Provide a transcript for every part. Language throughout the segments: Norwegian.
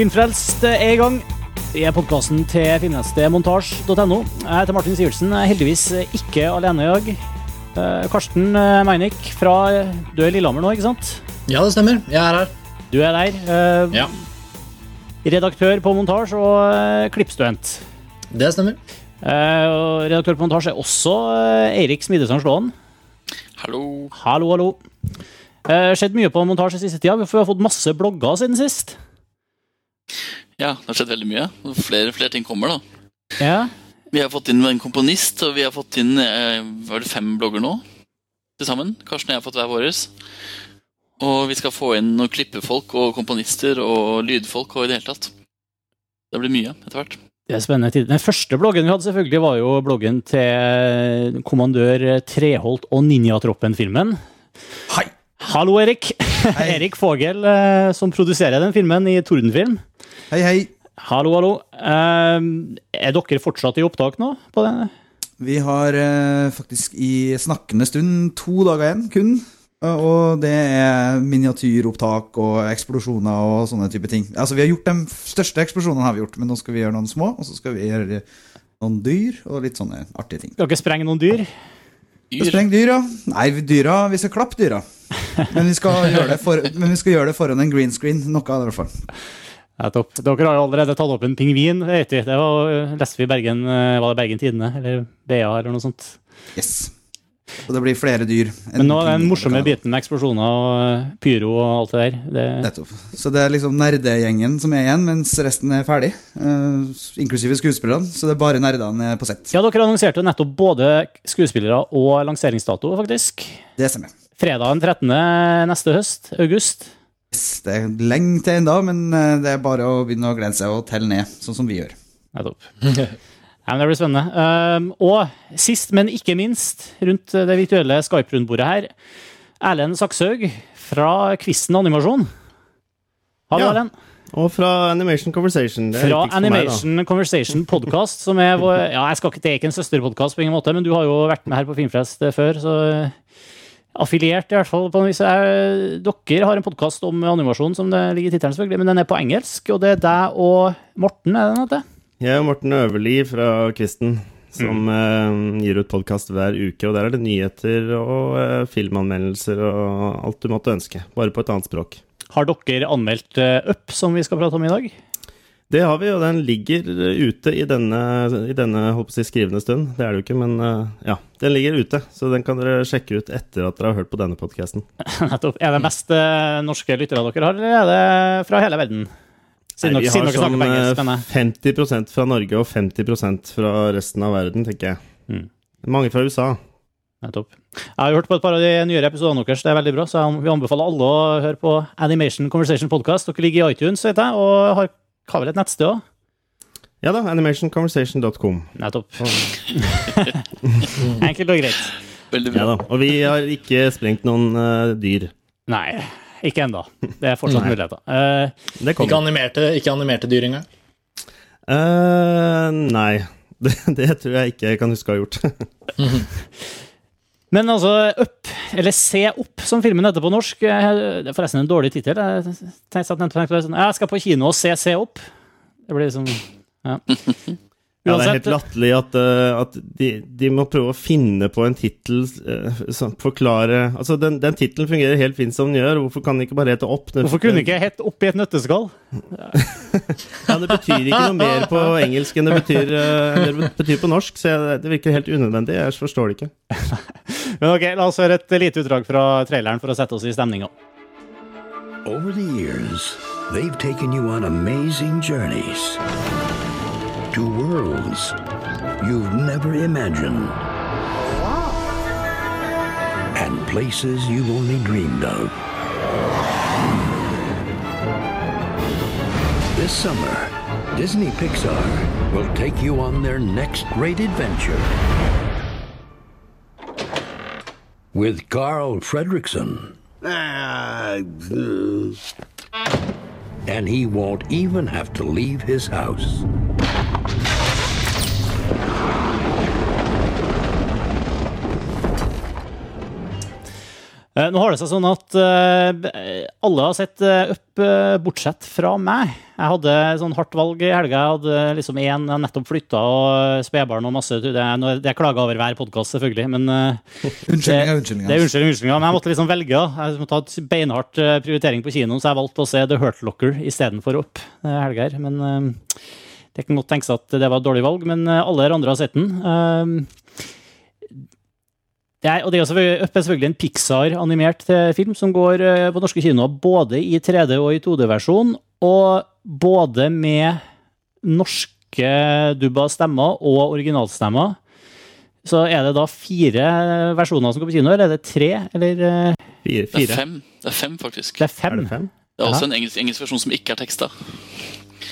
Filmfrelst er i gang. Vi er podkasten til filmnettsted montasj.no. Jeg heter Martin Sivertsen. Jeg er heldigvis ikke alene i dag. Eh, Karsten Meinik, Meinick fra Du er i Lillehammer nå, ikke sant? Ja, det stemmer. Jeg er her. Du er der. eh, Ja, Redaktør på montasj og eh, klippstudent. det stemmer. Eh, og redaktør på montasj er også eh, Eirik Smidesand Slåen. Hallo. Hallo, hallo. Eh, skjedd mye på montasje siste tida. Vi har fått masse blogger siden sist. Ja, det har skjedd veldig mye. Flere flere ting kommer, da. Ja. Vi har fått inn en komponist, og vi har fått inn eh, var det fem blogger nå til sammen. Karsten og jeg har fått hver våres. Og vi skal få inn noen klippefolk og komponister og lydfolk og i det hele tatt. Det blir mye etter hvert. Det er spennende tid. Den første bloggen vi hadde, selvfølgelig var jo bloggen til kommandør Treholt og Ninjatroppen-filmen. Hei! Hallo, Erik. Hei. Erik Fogel, eh, som produserer den filmen i Tordenfilm. Hei, hei. Hallo, hallo. Eh, er dere fortsatt i opptak nå? på den? Vi har eh, faktisk i snakkende stund to dager igjen, kun. Eh, Og det er miniatyropptak og eksplosjoner og sånne type ting. Altså, vi har gjort De største eksplosjonene har vi gjort, men nå skal vi gjøre noen små. Og så skal vi gjøre noen dyr og litt sånne artige ting. Skal dere sprenge noen dyr? dyr. Spreng dyra. Nei, dyra, vi skal klappe dyra. Men vi skal gjøre det, for, men vi skal gjøre det foran en green screen. Noe av det, i hvert fall. Nettopp. Dere har jo allerede tatt opp en pingvin. Det var, leste vi i Bergen, eh, var det Bergen Tidende, eller BA, eller noe sånt. Yes. Og det blir flere dyr. Men nå er den morsomme biten med eksplosjoner og eh, pyro og alt det der. Det, Nettopp. Så det er liksom nerdegjengen som er igjen, mens resten er ferdig. Uh, inklusive skuespillerne. Så det er bare nerdene på sett. ja, dere annonserte nettopp både skuespillere og lanseringsdato, faktisk. Det stemmer. Fredag den 13. neste høst, august. Det er lenge til ennå, men eh, det er bare å begynne å glede seg og telle ned, sånn som vi gjør. Nettopp. Ja, men det blir spennende. Um, og sist, men ikke minst, rundt det virtuelle Skype-rundbordet her, Erlend Sakshaug fra Kvisten Animasjon. Hallo, Ja. Erlend. Og fra Animation Conversation. Det er Fra for meg, da. Animation Conversation Podcast, som er vår Ja, jeg skal ikke, det er ikke en søsterpodkast på ingen måte, men du har jo vært med her på Filmfrelst eh, før, så eh, Affiliert, i hvert fall. på noe vis. Jeg- Dere har en podkast om animasjon, som det ligger i tittelen, selvfølgelig, men den er på engelsk, og det er deg og Morten, er det den heter? Jeg og Morten Øverli fra Kvisten, som Mm. eh, gir ut podkast hver uke. Og der er det nyheter og eh, filmanmeldelser og alt du måtte ønske. Bare på et annet språk. Har dere anmeldt eh, Up, som vi skal prate om i dag? Det har vi, og den ligger eh, ute i denne, i denne på skrivende stund. Det er det jo ikke, men eh, ja. Den ligger ute, så den kan dere sjekke ut etter at dere har hørt på denne podkasten. Nettopp. Er det mest eh, norske lyttere dere har, eller er det fra hele verden? Siden Nei, vi har dere snakker sånn på engelsk, mener eh, 50% fra Norge og 50% fra resten av verden, tenker jeg. Mm. Mange fra USA. Nettopp. Jeg har hørt på et par av de nyere episodene deres, det er veldig bra, så jeg vil anbefale alle å høre på Animation Conversation Podcast. Dere ligger i iTunes, vet jeg, og har, har vel et nettsted òg? Ja da, animationconversation.com. Nettopp. Enkelt og greit. Veldig Ja da. Og vi har ikke sprengt noen uh, dyr. Nei, ikke ennå. Det er fortsatt Nei. muligheter. Uh, Det Ikke animerte, ikke animerte dyr engang. Uh, nei. Det, det tror jeg ikke jeg kan huske å ha gjort. Men altså, Up, eller Se opp, som filmen heter på norsk, eh, det er forresten en dårlig tittel. Jeg sånn, jeg skal på kino og se Se opp. Det blir liksom Ja. Ja, det er helt latterlig at, eh, at de, de må prøve å finne på en tittel som forklare Altså, den, den tittelen fungerer helt fint som den gjør. Hvorfor kan den ikke bare hete Opp? Den- hvorfor kunne ikke jeg hett Opp i et nøtteskall? Ja, Det betyr ikke noe mer på engelsk enn det betyr, eh, det betyr på norsk, så jeg, det virker helt unødvendig. Jeg forstår det ikke. Men ok, La oss høre et lite utdrag fra traileren for å sette oss i stemninga. Over the years, they've taken you on amazing journeys to worlds you've never imagined and places you've only dreamed of. This summer, Disney Pixar will take you on their next great adventure. With Carl Fredricksen. Ah, uh, and he won't even have to leave his house. Eh, Nå har det seg sånn at eh, alle har sett Up, eh, bortsett fra meg. Jeg hadde sånn hardt valg i helga. Jeg hadde liksom én nettopp flytta og spedbarn og masse Det er, det er klaga over hver podkast, selvfølgelig, men Unnskyldninger, Unnskyldninger, det er unnskyldninger. unnskyldning, unnskyldning, men jeg måtte liksom velge. Jeg måtte ha et beinhardt prioritering på kinoen, så jeg valgte å se The Hurt Locker istedenfor Up. helga her. Men det kan godt tenkes at det var et dårlig valg, men eh, alle dere andre har sett den. Eh, det er, og det er selvfølgelig, er selvfølgelig en Pixar-animert eh, film som går eh, på norske kinoer både i 3D- og i 2D-versjon, og både med norske dubba stemmer og originalstemmer. Så er det da fire versjoner som går på kino, eller er det tre? Eller fire? Fire. Det er fem, det er fem faktisk. det er fem? Er det fem? Det er også en engelsk, engelsk versjon som ikke er teksta.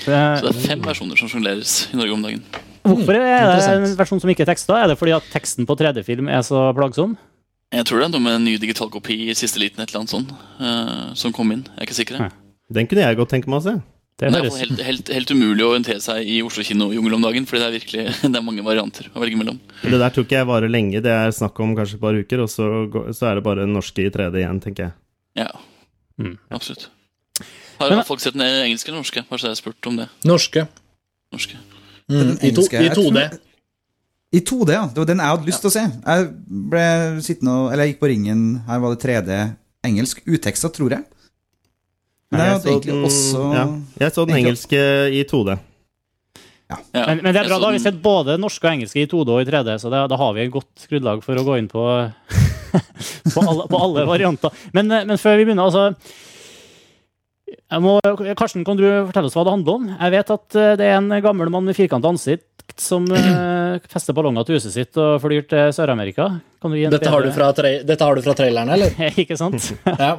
Så Eh, det er fem versjoner som sjongleres i Norge om dagen. Hvorfor er det en versjon som ikke er teksta? Er det fordi at teksten på 3D-film er så plagsom? Jeg tror det er noe med en ny digital kopi i siste liten, et eller annet sånt, uh, som kom inn. Jeg er ikke sikker. Ja. Den kunne jeg godt tenke meg å se. Det det er helt, helt, helt umulig å orientere seg i Oslo kino-jungel om dagen, fordi det er virkelig det er mange varianter å velge mellom. Det der tror ikke jeg varer lenge. Det er snakk om kanskje et par uker, og så, går- så er det bare norske i 3D igjen, tenker jeg. Ja, Mm. absolutt. Har, Men- folk sett den engelske eller norske? Bare så jeg spurt om det. Norske. Norske. Mm, I, to. I 2D. I 2D, ja. Det var den jeg hadde lyst til å se. Jeg ble sittende og Eller jeg gikk på ringen, her var det 3D engelsk. Uteksta, tror jeg. Men jeg jeg så den- også ja, Jeg så den engelske i 2D. Ja, Men, men det er bra, da har vi sett både norske og engelske i 2D og i 3D, så det, da har vi et godt grunnlag for å gå inn på, på, alle, på alle varianter. Men, eh, men før vi begynner, altså må, Karsten, kan du fortelle oss hva det handler om? Jeg vet at eh, det er en gammel mann med firkanta ansikt som eh, fester ballonger til huset sitt og flyr til Sør-Amerika. Dette har, du fra Dette har du fra traileren, eller? Ikke sant? Ja.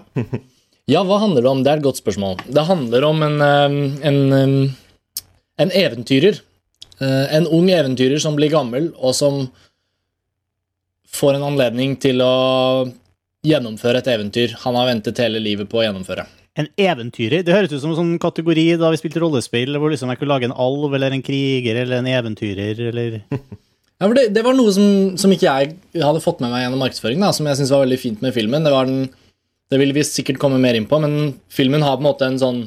ja, hva handler det om? Det er et godt spørsmål. Det handler om en, en, en eventyrer. Eh, En ung eventyrer som blir gammel, og som får en anledning til å gjennomføre et eventyr han har ventet hele livet på å gjennomføre. En eventyrer. Det høres ut som en sånn kategori da vi spilte rollespill, hvor liksom jeg kunne lage en alv eller en kriger eller en eventyrer eller Ja, for det, det var noe som, som ikke jeg hadde fått med meg gjennom markedsføringen, da, som jeg syns var veldig fint med filmen. Det, var den, det vil vi sikkert komme mer inn på, men filmen har på en måte en sånn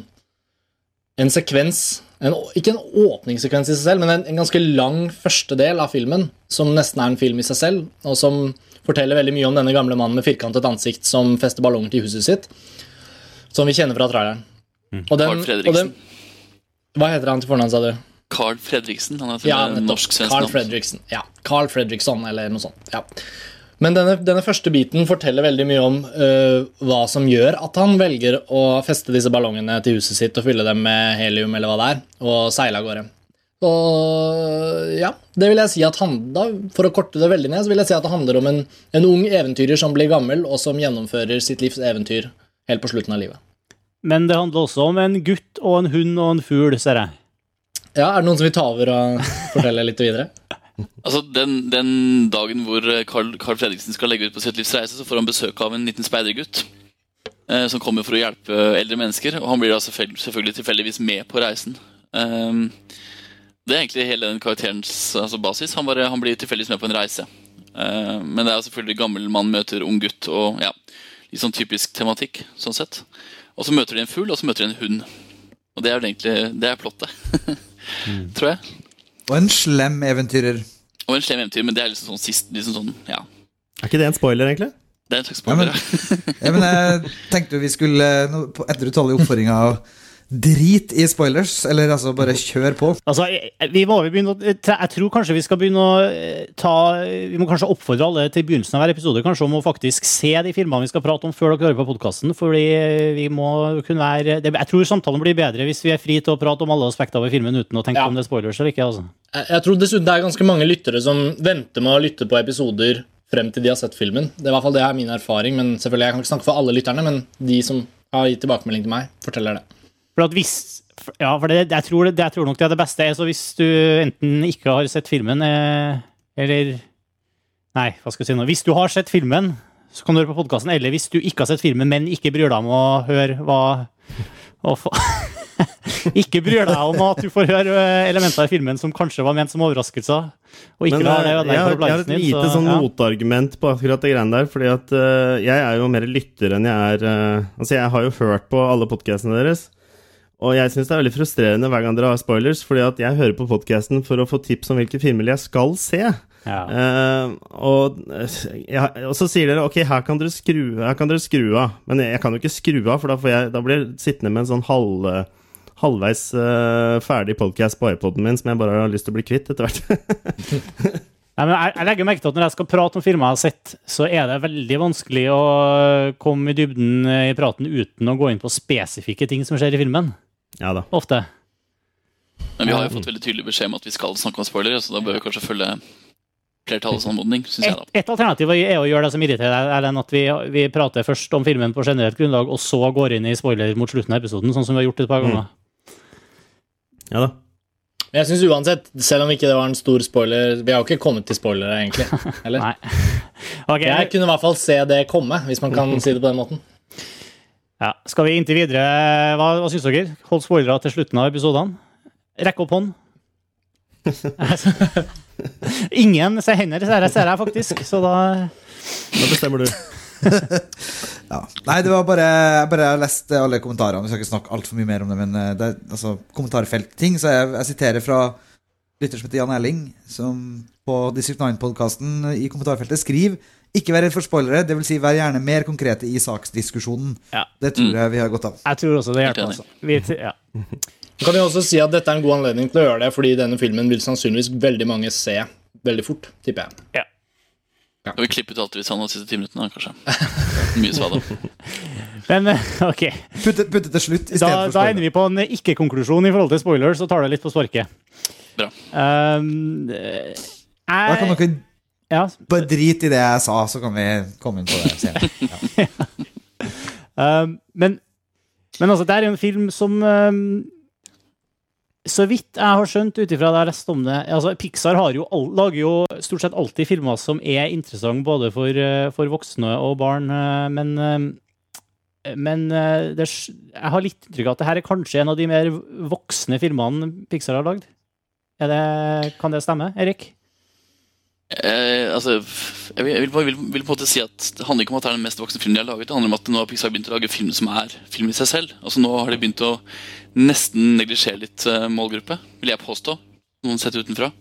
En sekvens en, Ikke en åpningssekvens i seg selv, men en, en ganske lang første del av filmen, som nesten er en film i seg selv, og som forteller veldig mye om denne gamle mannen med firkantet ansikt som fester ballonger til huset sitt, som vi kjenner fra traileren. Og den, Carl og Fredriksen. den, hva heter han til fornavn, sa du? Carl Fredriksen. Han heter Ja, ja, norsk-svensk Carl Fredriksen, Ja, Carl Fredriksson, eller noe sånt. Ja. Men denne, denne første biten forteller veldig mye om uh, hva som gjør at han velger å feste disse ballongene til huset sitt og fylle dem med helium eller hva det er, og seile av gårde. Og ja, det vil jeg si at han, da, For å korte det veldig ned, så vil jeg si at det handler om en, en ung eventyrer som blir gammel, og som gjennomfører sitt livs eventyr helt på slutten av livet. Men det handler også om en gutt og en hund og en fugl, ser jeg. Ja, Er det noen som vil ta over og fortelle litt videre? Altså, den, den dagen hvor eh, Carl, Carl Fredriksen skal legge ut på sitt livs reise, så får han besøk av en liten speidergutt eh, som kommer for å hjelpe eldre mennesker. Og han blir da selvfølgelig, selvfølgelig tilfeldigvis med på reisen. Um, det er egentlig hele den karakterens altså, basis. Han, bare, han blir tilfeldigvis med på en reise. Uh, men det er selvfølgelig gammel mann møter ung gutt, og ja, litt sånn typisk tematikk. sånn sett. Og så møter de en fugl, og så møter de en hund. Og det er vel egentlig det er plottet, tror jeg. Og en slem eventyrer. Og en slem eventyr, men det er liksom sånn sist liksom sånn, ja. Er ikke det en spoiler, egentlig? Det er en slags Ja, men- ja. Men jeg tenkte vi skulle, etter du taler i utallige oppfordringer, drit i spoilers. Eller altså, bare kjør på. Altså, vi må jo begynne å Jeg tror kanskje vi skal begynne å eh, ta Vi må kanskje oppfordre alle til begynnelsen av hver episode kanskje om å faktisk se de filmene vi skal prate om før dere hører på podkasten. Fordi vi må kunne være det, Jeg tror samtalen blir bedre hvis vi er fri til å prate om alle aspekter ved filmen uten å tenke Ja. om det er spoilers eller ikke. altså. Jeg jeg tror dessuten det er ganske mange lyttere som venter med å lytte på episoder frem til de har sett filmen. Det er i hvert fall det er min erfaring, men selvfølgelig jeg kan ikke snakke for alle lytterne, men de som har gitt tilbakemelding til meg, forteller det. For at hvis Ja, for det, jeg, tror, jeg tror nok det er det beste. Så hvis du enten ikke har sett filmen, eh, eller Nei, hva skal jeg si nå? Hvis du har sett filmen, så kan du høre på podkasten. Eller hvis du ikke har sett filmen, men ikke bryr deg om å høre hva, å fa- ikke bryr deg om at du får høre eh, elementer i filmen som kanskje var ment som overraskelser, og ikke Men lar det eh, ødelegge jeg har et lite sånn ja. motargument på akkurat det greiene der. Fordi at uh, jeg er jo mer lytter enn jeg er uh, Altså, jeg har jo hørt på alle podkastene deres. Og jeg syns det er veldig frustrerende hver gang dere har spoilers, fordi at jeg hører på podkasten for å få tips om hvilke filmer jeg skal se. Ja. Uh, og, eh, ja, og så sier dere ok, her kan dere skru, her kan dere skru av. Men jeg kan jo ikke skru av, for da, får jeg, da blir jeg sittende med en sånn halv, halvveis uh, ferdig podcast på iPoden min som jeg bare har lyst til å bli kvitt etter hvert. Nei, men jeg, jeg legger merke til at Når jeg skal prate om filmer jeg har sett, så er det veldig vanskelig å komme i dybden i praten uten å gå inn på spesifikke ting som skjer i filmen. Ja da. Ofte. Men vi har jo fått veldig tydelig beskjed om at vi skal snakke om spoilere, så da bør vi kanskje følge flertallets anmodning, Synes jeg, da. et alternativ er å gjøre det som irriterer deg, Erlend, at vi, vi prater først om filmen på generelt grunnlag, og så går inn i spoiler mot slutten av episoden, sånn som vi har gjort et par ganger. Ja da. Men jeg synes uansett, selv om ikke det var en stor spoiler Vi har jo ikke kommet til spoilere, egentlig. Eller? Nei. Okay. Jeg kunne i hvert fall se det komme, hvis man kan si det på den måten. Ja. Skal vi inntil videre? Hva, hva syns dere? Hold spoilere til slutten av episodene. Rekk opp hånd. Ingen ser hender, ser jeg, ser jeg faktisk, så da Da bestemmer du. Ja. Nei, det var bare Jeg bare har lest alle kommentarene. Vi skal ikke snakke altfor mye mer om det, men eh, det er altså, kommentarfeltting. Så jeg, jeg siterer fra lytter som heter Jan Erling, som på District 9-podkasten i kommentarfeltet skriver ikke vær redd for spoilere, dvs. Si vær gjerne mer konkrete i saksdiskusjonen. Ja. Det tror Mm. jeg vi har godt av. Jeg tror også det hjelper. Altså. Vi, ja. Kan vi også si at dette er en god anledning til å gjøre det, fordi denne filmen vil sannsynligvis veldig mange se veldig fort, tipper jeg. Skal vi klippe ut alt vi sa de siste ti minuttene, kanskje? Mye svada. Men eh, OK. Putte, putte til slutt Da, da ender vi på en ikke-konklusjon i forhold til spoilers, og tar det litt på sparket. Bra. Um, jeg... Da kan dere ja, bare drit i det jeg sa, så kan vi komme inn på det senere. um, men, men altså, det er jo en film som um, Så vidt jeg har skjønt ut ifra det jeg har lest om det altså Pixar har jo, lager jo stort sett alltid filmer som er interessante både for, eh, for voksne og barn, eh, men um, men eh, det, jeg har litt inntrykk av at det her er kanskje en av de mer voksne filmene Pixar har lagd. Det, kan det stemme, Erik? Eh, altså, jeg vil, jeg vil, vil, på en måte si at Det handler ikke om at det er den mest voksne filmen de har laget. Det handler om at nå har Pixar begynt å lage film som er film i seg selv. Altså Nå har de begynt å nesten neglisjere litt uh, målgruppe, vil jeg påstå. Noen sett utenfra.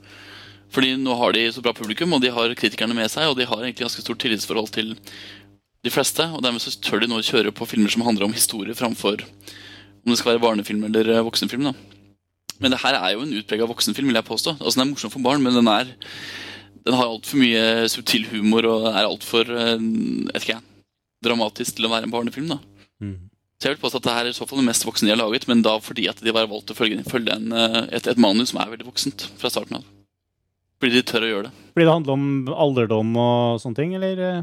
Fordi nå har de så bra publikum, og de har kritikerne med seg, og de har egentlig ganske stort tillitsforhold til de fleste. Og dermed så tør de nå kjøre på filmer som handler om historie, framfor om det skal være barnefilm eller eh, voksenfilm. da Men det her er jo en utprega voksenfilm, vil jeg påstå. Altså Den er morsom for barn, men den er den har altfor mye subtil humor og er altfor uh, dramatisk til å være en barnefilm. da Så jeg vil påstå at det her er i så fall det mest voksne de har laget, men da fordi at de bare valgt å følge, følge en, eh, et, et manus som er veldig voksent fra starten av. Fordi de tør å gjøre det. Fordi det handler om alderdom og sånne ting, eller? eh?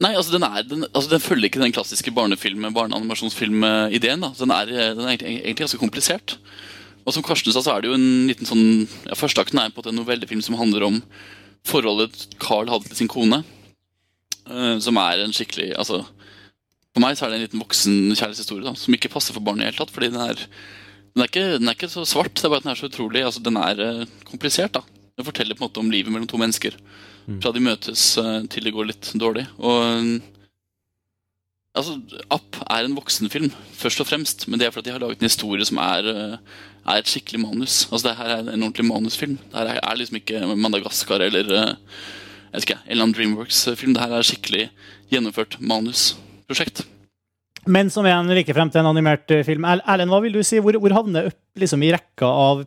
Nei, altså den, er, den, altså den følger ikke den klassiske barnefilm, barneanimasjonsfilm-ideen. da. Den er, eh, den er egentlig, ganske komplisert. Og som Karsten sa, så er det jo en liten sånn ja, Førsteakten er på en novellefilm som handler om forholdet Carl hadde til sin kone. eh, som er en skikkelig Altså For meg så er det en liten voksen kjærlighetshistorie da, som ikke passer for barn i det hele tatt. Fordi den er, den, er ikke, den er ikke så svart, det er bare at den er så utrolig altså Den er eh, komplisert. da Den forteller på en måte om livet mellom to mennesker. Fra de møtes eh, til det går litt dårlig. Og Altså, App er en voksenfilm, først og fremst, men det er fordi de har laget en historie som er, er et skikkelig manus. Altså, det her er en ordentlig manusfilm. Det her er liksom ikke Madagaskar eller eh, jeg vet ikke, en eller annen Dreamworks-film. Det her er skikkelig gjennomført manusprosjekt. Men som igjen like frem til en animert eh, film. Er- Erlend, hva vil du si? Hvor, hvor havner det opp liksom, i rekka av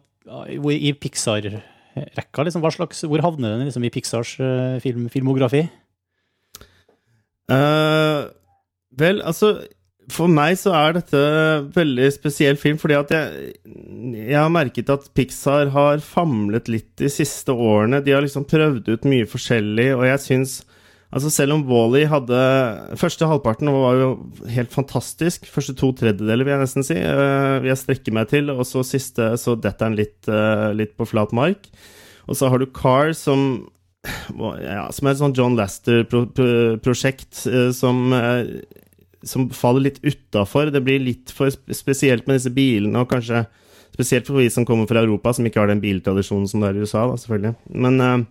I Pixar-rekka? Liksom, hva slags, hvor havner den liksom, i Pixars eh, film, filmografi? Uh, vel, altså For meg så er dette veldig spesiell film, fordi at jeg, jeg har merket at Pixar har famlet litt de siste årene. De har liksom prøvd ut mye forskjellig, og jeg syns Altså Selv om Wall-E hadde Første halvparten var jo helt fantastisk. Første to tredjedeler, vil jeg nesten si. eh, vil jeg strekke meg til. Og så siste så detter den litt, eh, litt på flat mark. Og så har du Car, som ja, som er et sånn John Laster-prosjekt som eh, som faller litt utafor. Det blir litt for spesielt med disse bilene, og kanskje spesielt for vi som kommer fra Europa, som ikke har den biltradisjonen som det er i USA, da, selvfølgelig. Men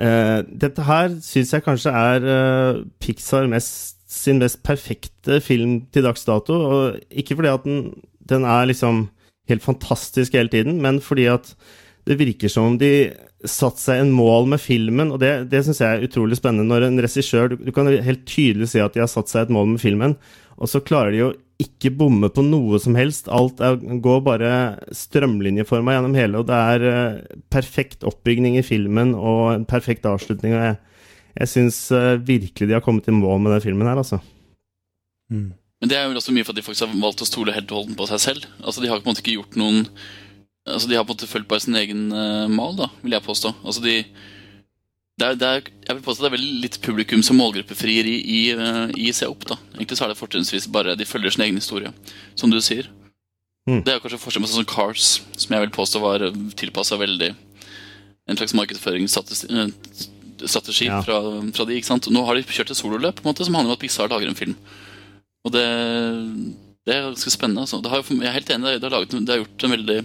uh, dette her syns jeg kanskje er uh, Pixar mest, sin mest perfekte film til dags dato. Og ikke fordi at den, den er liksom helt fantastisk hele tiden, men fordi at det virker som om de satte seg en mål med filmen, og det, det syns jeg er utrolig spennende. Når en regissør du, du kan helt tydelig si at de har satt seg et mål med filmen, og så klarer de jo ikke bomme på noe som helst. Alt er, går bare strømlinjeforma gjennom hele, og det er uh, perfekt oppbygning i filmen og en perfekt avslutning. og jeg, jeg syns uh, virkelig de har kommet i mål med den filmen her, altså. Men det er jo også mye for at de faktisk har valgt å stole helt og holdent på seg selv. Altså De har på en måte ikke gjort noen Altså De har på en måte fulgt bare sin egen uh, mal, da, vil jeg påstå. Altså de det er, det er, jeg vil påstå det er veldig litt publikum som målgruppefrieri i, uh, i Se opp. da Egentlig så er det fortrinnsvis bare de følger sin egen historie, som du sier. Mm. Det er kanskje forskjell med sånn som Cars, som jeg vil påstå var tilpassa veldig en slags markedsføringsstrategi eh, strategi Ja. fra, fra de. ikke sant? Nå har de kjørt et sololøp på en måte som handler om at Pixar lager en film. Og det, det er ganske spennende. Altså. Det har, jeg er helt enig, det har, laget, det har gjort en veldig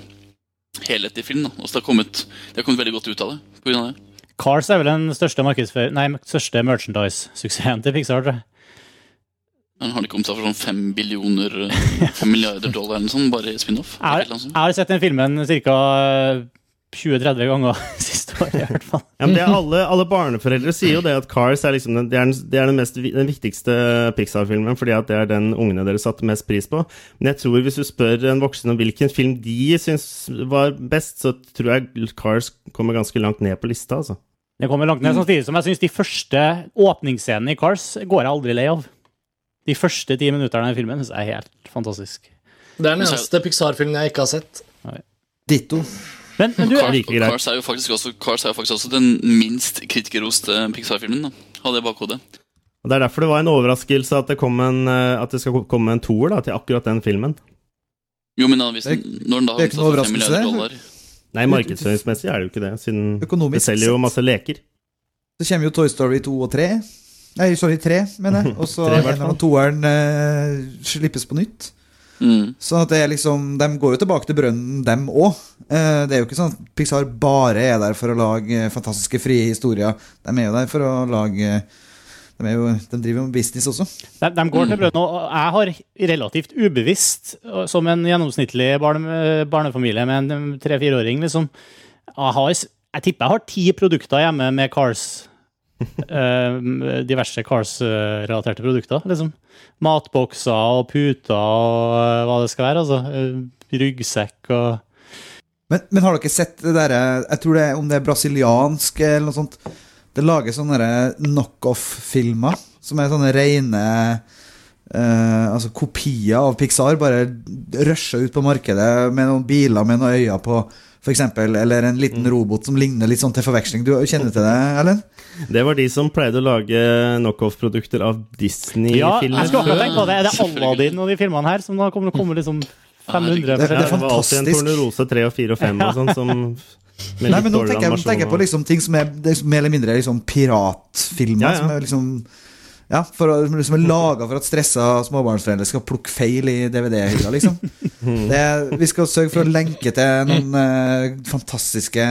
helhetlig film. Da. Altså, det, har kommet, det har kommet veldig godt ut av det. Av det. Cars er vel den største, nei, største merchandise-suksessen til Pixar, tror jeg. Den har de kommet seg for sånn fem billioner, fem milliarder dollar eller sånt, bare i spin-off? Jeg har sett den filmen ca. 20-30 ganger siste året, i hvert fall. Ja, men det er alle, alle barneforeldre sier jo det at Cars er, liksom den, det er, den, det er den, mest, den viktigste Pixar-filmen, fordi at det er den ungene dere satte mest pris på. Men jeg tror hvis du spør en voksen om hvilken film de syns var best, så tror jeg Cars kommer ganske langt ned på lista, altså. Det kommer langt ned, samtidig som jeg syns de første åpningsscenene i Cars går jeg aldri lei av. De første ti minutterne i filmen synes jeg er helt fantastisk. Det er den eneste Pixar-filmen jeg ikke har sett. Ditto. Men, men du, Cars, like. Cars, er jo faktisk også, Cars er jo faktisk også den minst kritikerroste Pixar-filmen. da. hadde jeg bakhodet. Og Det er derfor det var en overraskelse at det, kom en, eh, at det skal komme en toer da, til akkurat den filmen. Jo, men da, hvis den, når den da det er har ikke noe overraskelse, milliarder dollar Nei, markedsføringsmessig er det jo ikke det, siden det selger jo masse leker. Så kommer jo Toy Story 2 og 3. Nei, sorry, 3, mener jeg. Og så en av toeren eh, slippes på nytt. Mm. Sånn at det er liksom De går jo tilbake til brønnen, dem òg. Eh, det er jo ikke sånn at Pixar bare er der for å lage eh, fantastiske, frie historier. De er jo der for å lage De, er jo, de driver jo med business også. de, de går til brønnen, og jeg har relativt ubevisst, som en gjennomsnittlig barne, barnefamilie med en tre-fireåring, liksom jeg, har, jeg tipper jeg har ti produkter hjemme med Cars. eh, diverse Cars-relaterte produkter. liksom. Matbokser og puter og eh, hva det skal være. altså. Eh, ryggsekk og Men, men har dere sett det derre Jeg tror det er om det er brasiliansk eller noe sånt. Det lages sånne knockoff-filmer som er sånne rene eh, altså kopier av Pixar. Bare rusher ut på markedet med noen biler med noen øyne på, for eksempel, eller en liten robot som ligner litt sånn til forveksling. Du kjenner til det, Ellen? Det var de som pleide å lage knockoff-produkter av Disney-filmer. Ja, jeg skulle tenke på det. Er det Aladdin og de filmene her som da kommer til å komme liksom 500 Det- det, det er det var alltid en. Tornerose 3 og 4 og 5 og sånn som med Nei, men nå tenker jeg, tenker jeg på liksom ting som er, er mer eller mindre liksom piratfilmer. Ja, ja. Som er liksom Ja, for, å- som er laga for at stressa småbarnsforeldre skal plukke feil i DVD-hylla, liksom. Det, vi skal sørge for å lenke til noen eh, fantastiske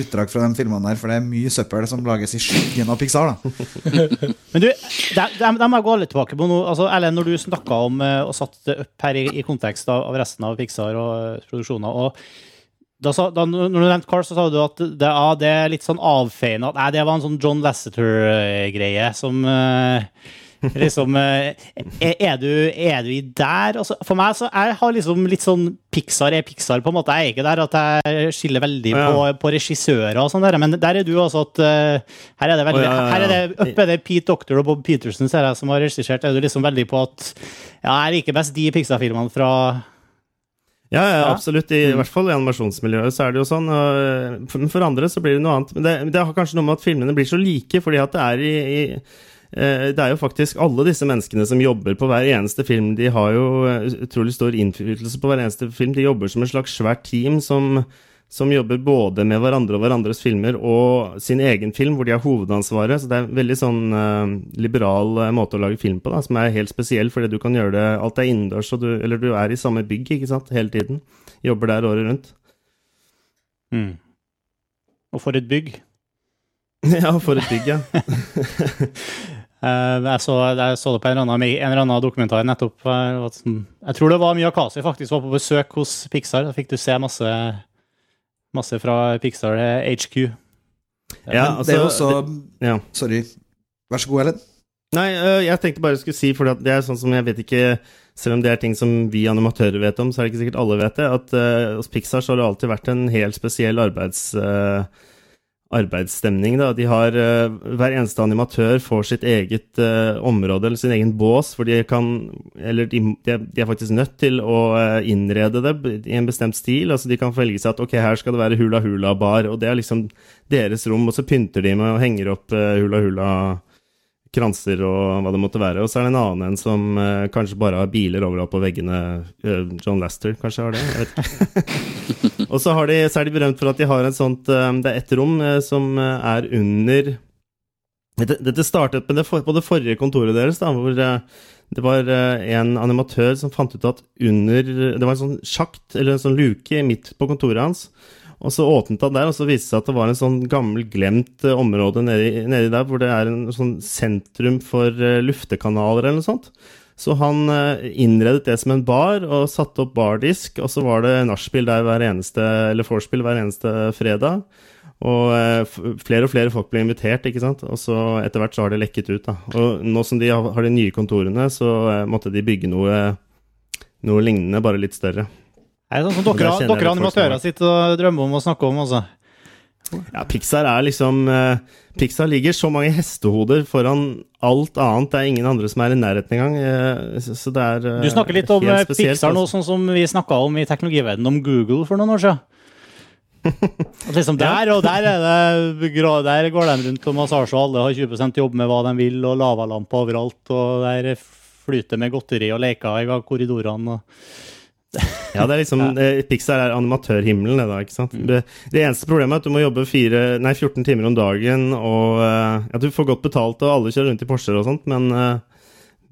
utdrag fra de filmene der, for det er mye søppel som lages i skyggen av Pixar, da. Men du, de, de, de må jeg gå litt tilbake på nå. Altså, Ellen, når du snakka om eh, og satte det opp her i, i kontekst av, av resten av Pixar og eh, produksjoner og da sa, da, når du nevnte Cars, så sa du at det, ja, det er litt sånn avfeiende at nei, det var en sånn John Lasseter-greie som eh, liksom eh, er, er, du, er du i der? Altså, for meg så jeg har liksom litt sånn Pixar er Pixar, på en måte. Jeg er ikke der at jeg skiller veldig Ja. på, på regissører og sånn, men der er du altså at uh, her er det veldig oh, ja, er det oppe er det Pete Doctor og Bob Peterson ser jeg, som har regissert. Er du liksom veldig på at ja, jeg liker best de Pixar-filmene fra Ja, ja, absolutt. I hvert fall i animasjonsmiljøet så er det jo sånn. og For, for andre så blir det noe annet. Men det, det har kanskje noe med at filmene blir så like, fordi at det er i, i eh, det er jo faktisk alle disse menneskene som jobber på hver eneste film. De har jo eh, utrolig stor innflytelse på hver eneste film. De jobber som et slags svært team som, som jobber både med hverandre og hverandres filmer og sin egen film, hvor de har hovedansvaret. Så det er en veldig sånn uh, liberal uh, måte å lage film på, da, som er helt spesiell, fordi du kan gjøre det Alt er innendørs, og du, eller du er i samme bygg, ikke sant, hele tiden. Jobber der året rundt. Mm. Og for et bygg. ja, for et bygg, ja. Eh, jeg, så, jeg så det på en eller annen, en eller annen dokumentar nettopp. sånn- Jeg tror det var Miyakasi faktisk var på besøk hos Pixar. Da fikk du se masse, masse fra Pixar eh, HQ. ja Men det er også det, ja. Sorry. Vær så god, Ellen. Nei, jeg tenkte bare jeg skulle si, for det er sånn som jeg vet ikke Selv om det er ting som vi animatører vet om, så er det ikke sikkert alle vet det. At uh, hos Pixar så har det alltid vært en helt spesiell arbeids, øh, arbeidsstemning. Da. De har uh, Hver eneste animatør får sitt eget uh, område, eller sin egen bås, for de kan Eller de, de, er, faktisk nødt til å uh, innrede det i en bestemt stil. Altså De kan velge seg at ok, her skal det være hula hula bar, og det er liksom deres rom, og så pynter de med og henger opp uh, hula hula kranser og hva det måtte være. Og så er det en annen en som eh, kanskje bare har biler overalt på veggene. Eh, John Laster kanskje har det? Jeg vet ikke. og så, de, så er de berømt for at de har et sånt eh, Det er ett rom eh, som eh, er under dette, dette startet det for, på det forrige kontoret deres, da, hvor det var en animatør som fant ut at under Det var en sånn sjakt, eller en sånn luke, midt på kontoret hans. Og så åpnet han der, og så viste det seg at det var en sånn gammel, glemt eh, område nedi, nedi der, hvor det er en sånn sentrum for eh, luftekanaler eller noe sånt. Så han eh, innredet det som en bar, og satte opp bardisk, og så var det nachspiel der hver eneste, eller vorspiel hver eneste fredag. Og flere og flere folk ble invitert, ikke sant. Og så etter hvert så har det lekket ut, da. Og nå som de har de nye kontorene, så måtte de bygge noe, noe lignende, bare litt større. Det er sånn som dere, dere animatører sitter og drømmer om å snakke om, altså. Ja, Pixar er liksom eh, Pixar ligger så mange hestehoder foran alt annet. Det er ingen andre som er i nærheten engang. eh, så, det er Du snakker litt om eh, spesielt, Pixar nå, altså. sånn som vi snakka om i teknologiverdenen om Google for noen år siden. At liksom der og der, er det, grå- der går de rundt og massasje, og alle har 20% jobb med hva de vil, og lavalamper overalt, og der flyter med godteri og leker i korridorene. Og... Ja, det er liksom ja. Pixar er animatørhimmelen, det da, ikke sant. Det, det eneste problemet er at du må jobbe fire, nei, 14 timer om dagen, og eh, ja, du får godt betalt, og alle kjører rundt i Porscher og sånt, men eh,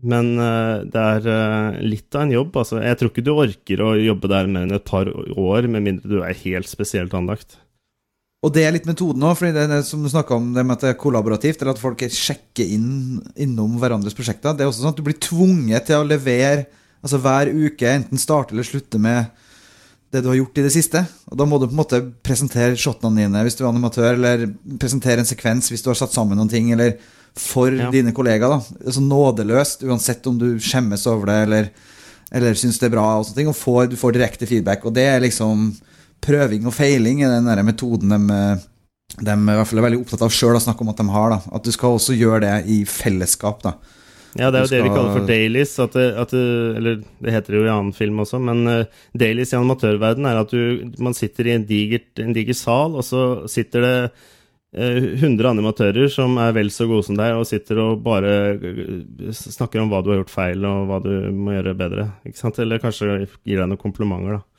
men eh, det er eh, litt av en jobb. Altså. Jeg tror ikke du orker å jobbe der mer enn et par år, med mindre du er helt spesielt anlagt. Og det er litt metoden òg, for det, det som du snakka om, det med at det er kollaborativt, eller at folk sjekker inn innom hverandres prosjekter. Det er også sånn at du blir tvunget til å levere altså hver uke, enten starte eller slutte med det du har gjort i det siste. Og da må du på en måte presentere shotene dine hvis du er animatør, eller presentere en sekvens hvis du har satt sammen noen ting, eller for Ja. dine kollegaer. da Altså nådeløst, uansett om du skjemmes over det, eller, eller syns det er bra, og sånne ting. Og får, du får direkte feedback. Og det er liksom prøving og feiling i den der metoden de, de i hvert fall er veldig opptatt av sjøl å snakke om at de har. da At du skal også gjøre det i fellesskap. da Ja, det er jo skal... det vi kaller for dailies. At at eller det heter det jo i annen film også, men uh, dailies i animatørverden er at du, man sitter i en, digert, en diger sal, og så sitter det hundre 100 animatører som er vel så gode som deg, og sitter og bare eh, snakker om hva du har gjort feil, og hva du må gjøre bedre. Ikke sant? Eller kanskje gir deg noen komplimenter, da.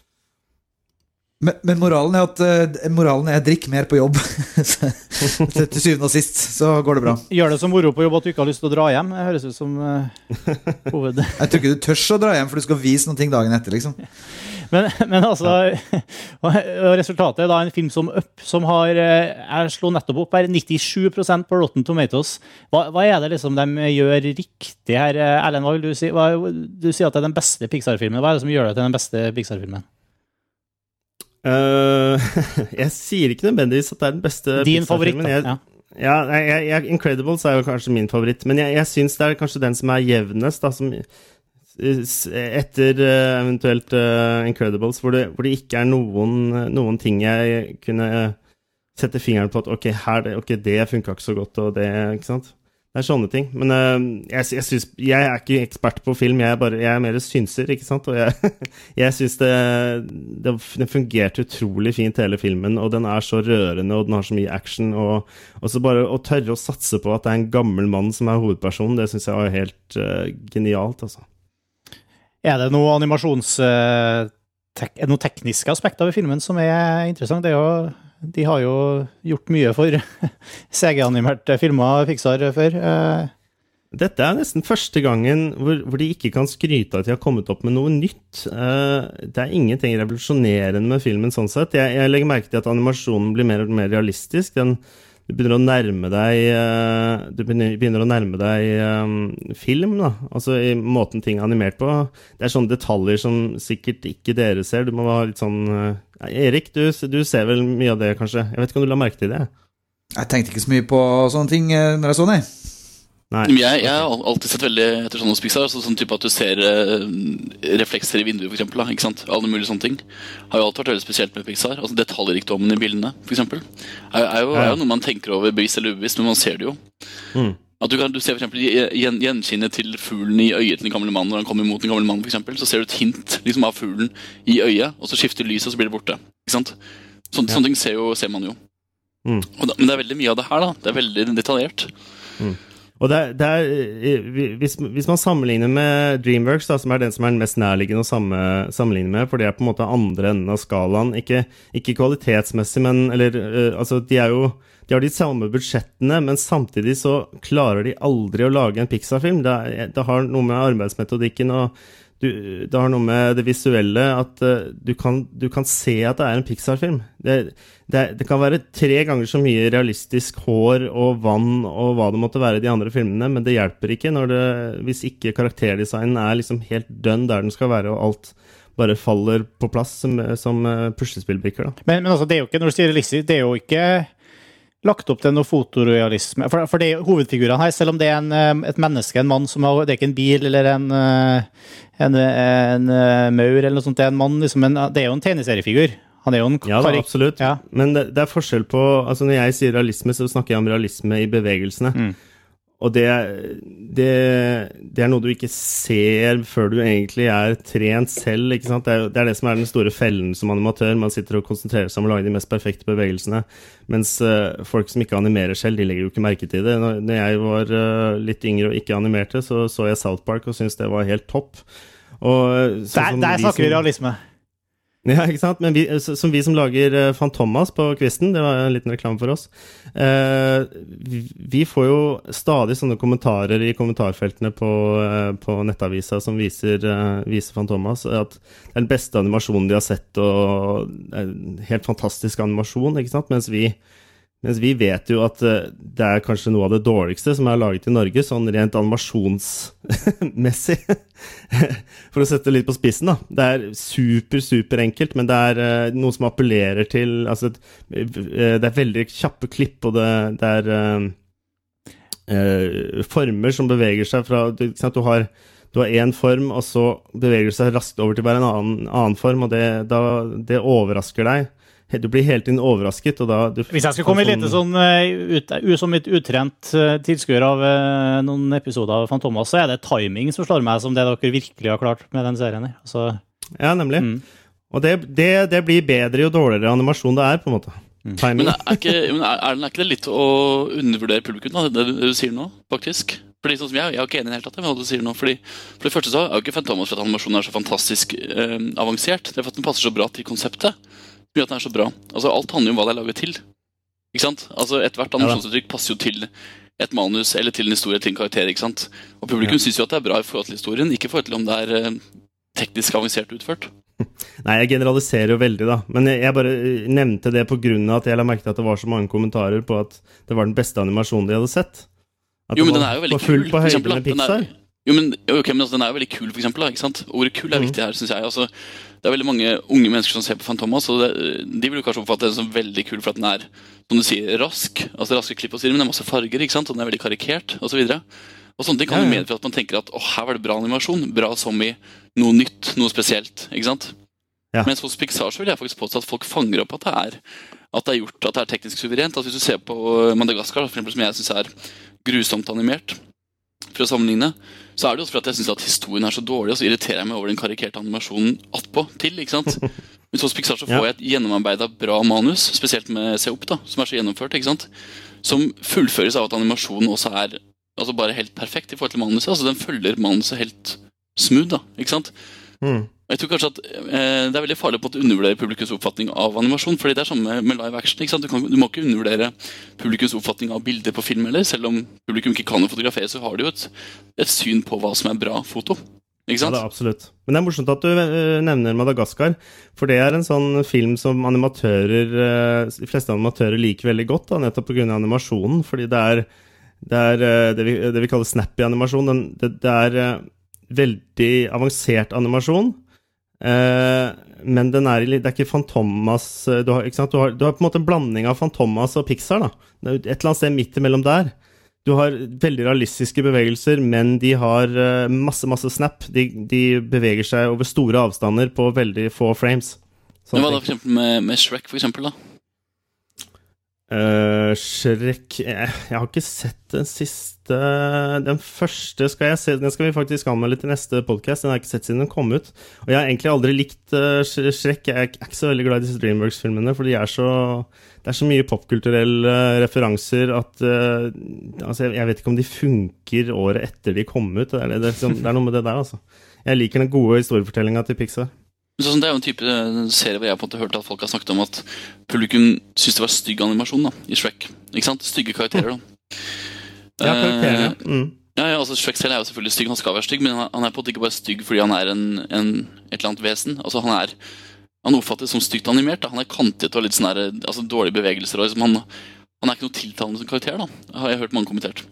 Men, men moralen er at eh, Moralen er drikk mer på jobb. Til, til syvende og sist så går det bra. Gjør det som moro på jobb at du ikke har lyst til å dra hjem. Det høres ut som uh, hoved... Jeg tror ikke du tør å dra hjem, for du skal vise noen ting dagen etter. liksom Men, men altså Resultatet er da en film som Up, som har eh, Jeg slo nettopp opp her 97% på Rotten Tomatoes. Hva, hva er det liksom de gjør riktig her? eh, Erlend, hva vil du si? Hva, du sier at det er den beste Pixar-filmen. Hva er det som gjør det til den beste Pixar-filmen? Eh, jeg sier ikke nødvendigvis at det er den beste Din favoritt, da. Jeg, Ja. Ja, jeg, jeg, Incredibles er jo kanskje min favoritt, men jeg, jeg syns det er kanskje den som er jevnest, da, som etter eh, eventuelt uh, Incredibles, hvor det, hvor det ikke er noen, noen ting jeg kunne sette fingeren på at ok, her, det- ok, det funka ikke så godt, og det Ikke sant? Det er sånne ting. Men uh, jeg, jeg, synes, jeg er ikke ekspert på film, jeg er, bare, jeg er mer synser, ikke sant. Og jeg, jeg syns det, det det, fungerte utrolig fint, hele filmen, og den er så rørende, og den har så mye action. Og, og så bare å tørre å satse på at det er en gammel mann som er hovedpersonen, det syns jeg var helt uh, genialt, altså. Er det noe animasjonsting tek er det noen tekniske aspekter ved filmen som er interessant. Det er jo, de har jo gjort mye for CG-animerte filmer Pixar før. Eh, Dette er nesten første gangen hvor, hvor de ikke kan skryte av at de har kommet opp med noe nytt. Eh, det er ingenting revolusjonerende med filmen sånn sett. Jeg, jeg legger merke til at animasjonen blir mer og mer realistisk. Den, du begynner å nærme deg eh, Du begynner, å nærme deg eh, film, da. Altså i måten ting er animert på. Det er sånne detaljer som sikkert ikke dere ser. Du må ha litt sånn eh, Erik, du, du ser vel mye av det, kanskje? Jeg vet ikke om du la merke til det? Jeg tenkte ikke så mye på sånne ting når jeg så den. Jeg, jeg har alltid sett veldig etter sånne hos Pixar. Så sånn type at du ser eh, reflekser i vinduet, for eksempel, da, ikke sant? Alle mulige sånne ting. Har jo alltid vært veldig spesielt med Pixar. Altså Detaljrikdommen i bildene, for eksempel. Er, er, jo, er jo noe man tenker over bevisst eller ubevisst, men man ser det jo. Mm. At du, kan, du ser for gjen, Gjenskinnet til fuglen i øyet til den gamle mannen når han kommer mot den gamle mannen, for eksempel, så ser du et hint liksom, av fuglen i øyet, og så skifter lyset, og så blir det borte. Ikke sant? Sånne, Ja. sånne ting ser, jo, ser man jo. Mm. Da, men det er veldig mye av det her. da Det er veldig detaljert. Og det er, det er, eh, hvis, hvis man sammenligner med Dreamworks, da, som er den som er den mest nærliggende å samme, sammenligne med, for det er på en måte andre enden av skalaen, ikke, ikke kvalitetsmessig, men eller, eh, altså, de er jo de har de samme budsjettene, men samtidig så klarer de aldri å lage en Pixar-film. Det, det har noe med arbeidsmetodikken og du, det har noe med det visuelle at uh, du, kan, du kan se at det er en Pixar-film. Det, det, det kan være tre ganger så mye realistisk hår og vann og hva det måtte være i de andre filmene, men det hjelper ikke det, hvis ikke karakterdesignen er liksom helt dønn der den skal være, og alt bare faller på plass som, som eh, puslespillbrikker. Men, men altså, det er jo ikke, når du sier realistisk, det er jo ikke lagt opp til noe fotorealisme. For, for det hovedfigurene her, selv om det er en, eh, et menneske, en mann som har Det er ikke en bil eller en, eh, en, en, eh, maur eller noe sånt. Det er en mann, liksom en, det er jo en tegneseriefigur. Han er jo en Ja, da, absolutt. Ja. Men det, det er forskjell på altså Når jeg sier realisme, så snakker jeg om realisme i bevegelsene. Mm. Og det, det, det er noe du ikke ser før du egentlig er trent selv. Det er, det er det som er den store fellen som animatør. Man sitter og konsentrerer seg om å lage de mest perfekte bevegelsene. Mens uh, folk som ikke animerer selv, de legger jo ikke merke til det. Når, når jeg var uh, litt yngre og ikke animerte, så så jeg South Park og syntes det var helt topp. Og, så, sånn Der, der de snakker vi realisme. Ja, ikke sant? Men vi, som vi som lager eh, Fantomas på Kvisten, det var en liten reklame for oss, eh, vi, får jo stadig sånne kommentarer i kommentarfeltene på, eh, på nettavisa som viser, eh, viser Fantomas, at det er den beste animasjonen de har sett, og en helt fantastisk animasjon, ikke sant? Mens vi, mens vi vet jo at eh, det er kanskje noe av det dårligste som er laget i Norge, sånn rent animasjonsmessig. For å sette det litt på spissen, da. Det er super, superenkelt, men det er eh, noe som appellerer til Altså, eh, det er veldig kjappe klipp, og det, det er eh, former som beveger seg fra ikke sant, du har du har én form, og så beveger du seg raskt over til bare en annen, annen form, og det, da, det overrasker deg. Du blir hele tiden overrasket, og da du, Hvis jeg skulle komme litt sånn, eh, ut, som litt utrent eh, tilskuer av eh, noen episoder av Fantomas, så er det timing som slår meg som det dere virkelig har klart med den serien. her. Altså, Ja, nemlig. Mm. Og det, det, det blir bedre jo dårligere animasjon det er, på en måte. Mm. Men er ikke, men er, er, er ikke det litt å undervurdere publikum, da, det, det du sier nå, faktisk? Fordi sånn som Jeg jeg er ikke enig i det hele tatt med hva du sier nå. Fordi, for det første så er jo ikke Fantomas for at animasjonen er så fantastisk eh, avansert. Det er for at den passer så bra til konseptet. Mye at den er så bra. Altså Alt handler jo om hva det er laget til. Ikke sant? Altså Ethvert animasjonsuttrykk passer jo til et manus eller til en historie til en karakter. ikke sant? Og publikum synes syns jo at det er bra i forhold til historien, ikke i forhold til om det er eh, teknisk avansert utført. Nei, jeg generaliserer jo veldig, da. Men jeg, jeg bare eh, nevnte det på av at jeg la merke til at det var så mange kommentarer på at det var den beste animasjonen de hadde sett. At Jo, men den er jo veldig på kul. på for høyde med. Den er- Pixar. Jo, men, okay, men altså, Den er jo veldig kul, for eksempel. Da, ikke sant? Ordet kul er Mhm. viktig her, syns jeg. Altså, det er veldig mange unge mennesker som ser på Fantomas, og det, de vil jo kanskje oppfatte den som veldig kul for at den er som du sier, rask. Altså raske klipp og sier, men det er masse farger, ikke sant? og den er veldig karikert osv. Og sånne ting kan jo ja. medføre at man tenker at å, her var det bra animasjon. Bra som i noe nytt, noe spesielt. ikke sant? Ja. Mens hos Pixar så vil jeg faktisk påstå at folk fanger opp at det er at det er gjort, at det er teknisk suverent. Altså, Hvis du ser på Madagaskar, for eksempel, som jeg syns er grusomt animert, for å sammenligne, så er det jo også for at jeg syns at historien er så dårlig, og så irriterer jeg meg over den karikerte animasjonen attpå til. ikke sant? Men hos Pixar så får jeg et gjennomarbeida bra manus, spesielt med Se opp, da, som er så gjennomført, ikke sant? som fullføres av at animasjonen også er altså bare helt perfekt i forhold til manuset. altså Den følger manuset helt smooth. da, ikke sant? Mm. Og jeg tror kanskje at eh, Det er veldig farlig på å undervurdere publikums oppfatning av animasjon. fordi det er samme med, live action. sant? Du, kan, du må ikke undervurdere publikums oppfatning av bilder på film heller. Selv om publikum ikke kan å fotografere, så har de jo et, et syn på hva som er bra foto. Ikke Ja, det er absolutt. Men det er morsomt at du eh, nevner Madagaskar, for det er en sånn film som animatører eh, De fleste animatører liker veldig godt, da, nettopp pga. animasjonen. Fordi det er det, er, eh, det, vi, det vi kaller snappy animasjon. Den, det, det er veldig avansert animasjon. Eh, men den er, det er ikke Fantomas eh, du har, ikke? Du, har, du har på en måte en blanding av Fantomas og Pixar. da. Et eller annet sted midt imellom der. Du har veldig realistiske bevegelser, men de har eh, masse masse snap. De, de beveger seg over store avstander på veldig få frames. Sånn hva da for eksempel med, med Shrek, for eksempel? da? Eh, Shrek jeg, jeg har ikke sett den siste Den første skal jeg se Den skal vi faktisk anmelde til neste podkast. Den har jeg ikke sett siden den kom ut. Og jeg har egentlig aldri likt uh, Shrek. Jeg er ikke så veldig glad i disse Dreamworks-filmene, for de er så det er så mye popkulturelle referanser at eh, Altså, jeg, jeg vet ikke om de funker året etter de kom ut. Det er, det, er liksom, det er noe med det der, altså. Jeg liker den gode historiefortellinga til Pixar. Det er jo en type eh, serie hvor jeg på en måte hørte at folk har snakket om at publikum syntes det var stygg animasjon da, i Shrek. Ikke sant? Stygge karakterer. da. Ja, karakterer, ja. Mm. Ja, ja, altså Shrek selv er jo selvfølgelig stygg, han skal være stygg, men han er på en måte ikke bare stygg fordi han er en, en, et eller annet vesen. Altså Han er Han oppfattes som stygt animert. da Han er kantet og litt sånn altså dårlige bevegelser. Og liksom han, han er ikke noe tiltalende som karakter, da har jeg hørt mange kommentert.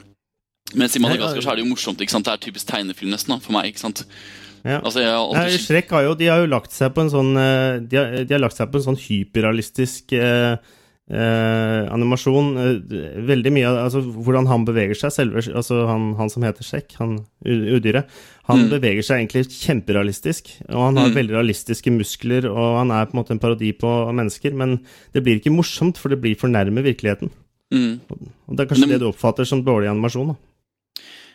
Mens i Madagaskar så er det jo morsomt. ikke sant? Det er typisk tegnefilm nesten da, for meg. ikke sant? Ja. Altså alltid Shrek har jo, de har jo lagt seg på en sånn eh, De har, de har lagt seg på en sånn hyperrealistisk eh, eh, animasjon. Eh, veldig mye altså, hvordan han beveger seg, selve Altså han, han som heter Shrek, han udyret, han Mm. beveger seg egentlig kjemperealistisk. Og han har Mm. veldig realistiske muskler, og han er på en måte en parodi på mennesker. Men det blir ikke morsomt, for det blir for nærme virkeligheten. mm. Og det er kanskje Men- det du oppfatter som dårlig animasjon, da.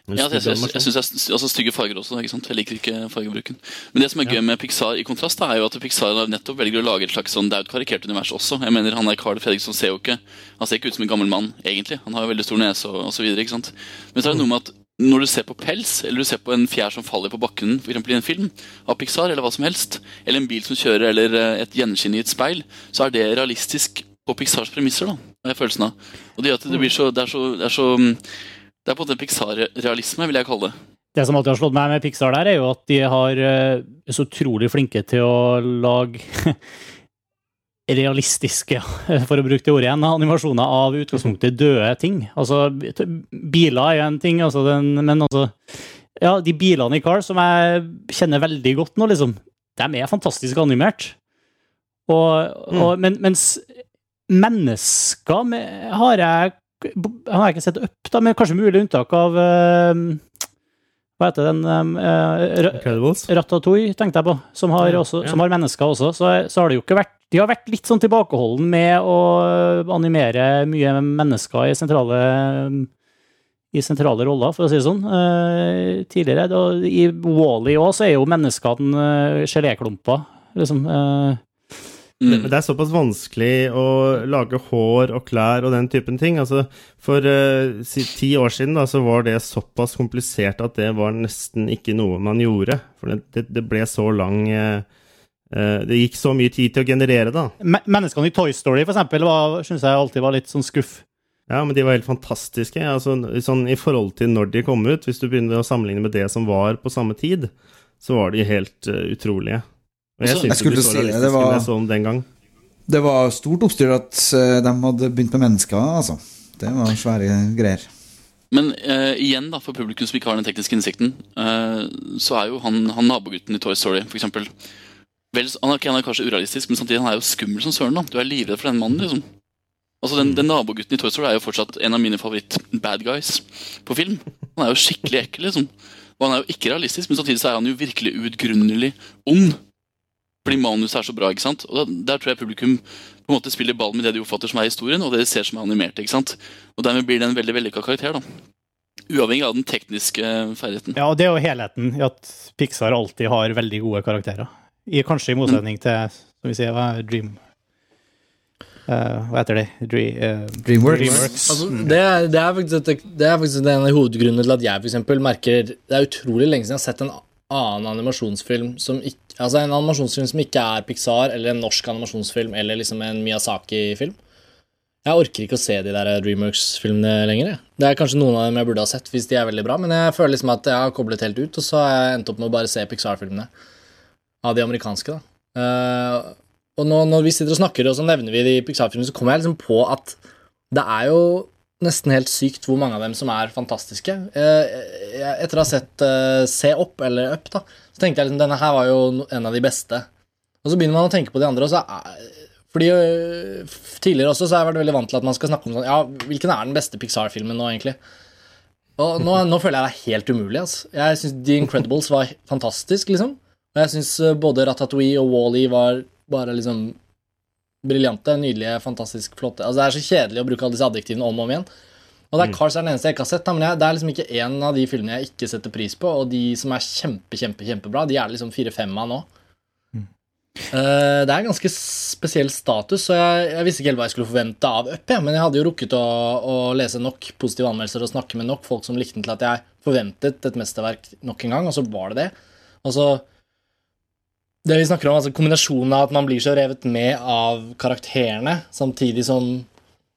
Ja, jeg, jeg, jeg, jeg synes det er altså, stygge farger også. ikke sant? Jeg liker ikke fargebruken. Men det som er gøy med Pixar, i kontrast, da, er jo at Pixar nettopp velger å lage et slags sånn, det er jo et karikert univers også. Jeg mener, han er Carl Fredriksson ser jo ikke Han ser ikke ut som en gammel mann, egentlig. Han har jo veldig stor nese og, osv. Men så er det noe med at når du ser på pels, eller du ser på en fjær som faller på bakken, for eksempel i en film av Pixar, eller hva som helst, eller en bil som kjører, eller eh, et gjenskinn i et speil, så er det realistisk på Pixars premisser, da, har jeg følelsen av. Og det gjør at det blir så Det er så, det er så mm, det er på en måte Pixar-realisme, vil jeg kalle det. Det som alltid har slått meg med Pixar der, er jo at de har, eh, er så utrolig flinke til å lage realistiske, for å bruke det ordet igjen, animasjoner av utgangspunktet døde ting. Altså, biler er jo en ting, altså den, men altså Ja, de bilene i Car som jeg kjenner veldig godt nå, liksom, de er fantastisk animert. Og, og, men, mens mennesker med, har jeg har jeg ikke sett opp, da, men kanskje mulig unntak av eh, Hva heter den uh, Ratatouille, tenkte jeg på, som har, også, ja. som har mennesker også. Så, så har det jo ikke vært De har vært litt sånn tilbakeholden med å animere mye mennesker i sentrale i sentrale roller, for å si det sånn. Uh, tidligere. Da, I Wall-E òg så er jo menneskene uh, geléklumper, liksom. eh, Mm. Det er såpass vanskelig å lage hår og klær og den typen ting. Altså, for uh, si, ti år siden da, så var det såpass komplisert at det var nesten ikke noe man gjorde. For det, det, det ble så lang eh, Det gikk så mye tid til å generere, da. me- Menneskene i Toy Story, for eksempel, syns jeg alltid var litt sånn skuff. Ja, men de var helt fantastiske. Altså, sånn, I forhold til når de kom ut, hvis du begynner å sammenligne med det som var på samme tid, så var de helt uh, utrolige. Og jeg Altså, jeg skulle si det, det var- når jeg så dem den gang. Det var stort oppstyr at eh, de hadde begynt med mennesker, altså. Det var svære greier. Men uh, igjen, da, for publikum som ikke har den tekniske innsikten, uh, så er jo han, han nabogutten i Toy Story, for eksempel vel, han, er, ikke- han er kanskje urealistisk, men samtidig han er jo skummel som søren. da. Du er livredd for den mannen, liksom. Altså, den, den nabogutten i Toy Story er jo fortsatt en av mine favoritt-bad guys på film. Han er jo skikkelig ekkel, liksom. Og han er jo ikke realistisk, men samtidig så er han jo virkelig uutgrunnelig ond. Fordi manuset er så bra, ikke sant? Og Der tror jeg publikum på en måte spiller ball med det de oppfatter som er historien, og det de ser som er animert. ikke sant? Og dermed blir det en veldig vellykka karakter. da. Uavhengig av den tekniske ferdigheten. Ja, og det er jo helheten i at Pixar alltid har veldig gode karakterer. I, kanskje i motsetning til, som vi sier, hva er Dream Uh, Hva heter det? Dream, uh, Dreamworks. Dreamworks. Altså, det, er, det, er faktisk et, det er faktisk en av hovedgrunnene til at jeg for eksempel merker Det er utrolig lenge siden jeg har sett en annen animasjonsfilm som ikke, Altså En animasjonsfilm som ikke er Pixar, eller en norsk animasjonsfilm, eller liksom en Miyazaki-film. Jeg orker ikke å se de der Dreamworks-filmene lenger. jeg. Det er kanskje noen av dem jeg burde ha sett, hvis de er veldig bra, men jeg føler liksom at jeg har koblet helt ut, og så har jeg endt opp med å bare se Pixar-filmene. Av de amerikanske, da. Eh, og nå, når vi sitter og snakker, og så nevner vi de Pixar-filmene, så kommer jeg liksom på at det er jo nesten helt sykt hvor mange av dem som er fantastiske. Eh, etter å ha sett eh, Se opp, eller Up, da, så tenkte jeg liksom denne her var jo en av de beste. Og så begynner man å tenke på de andre, og så er, fordi øh, Tidligere også så har jeg vært veldig vant til at man skal snakke om sånn Ja, hvilken er den beste Pixar-filmen nå, egentlig? Og nå, nå føler jeg det er helt umulig. Altså. Jeg syns The Incredibles var fantastisk, liksom. Og jeg syns både Ratatouille og Wall-E var bare liksom briljante, nydelige, fantastisk flotte. Altså, det er så kjedelig å bruke alle disse adjektivene om og om igjen. Og det er Cars er den eneste jeg ikke har sett, men jeg, det er liksom ikke en av de filmene jeg ikke setter pris på, og de som er kjempe, kjempe, kjempebra, de er liksom fire-fem av nå. Eh, det er ganske spesiell status, så jeg, jeg visste ikke helt hva jeg skulle forvente av Up, Ja, men jeg hadde jo rukket å, å lese nok positive anmeldelser og snakke med nok folk som likte den til at jeg forventet et mesterverk nok en gang, og så var det det. Og så Det vi snakker om, altså kombinasjonen av at man blir så revet med av karakterene, samtidig som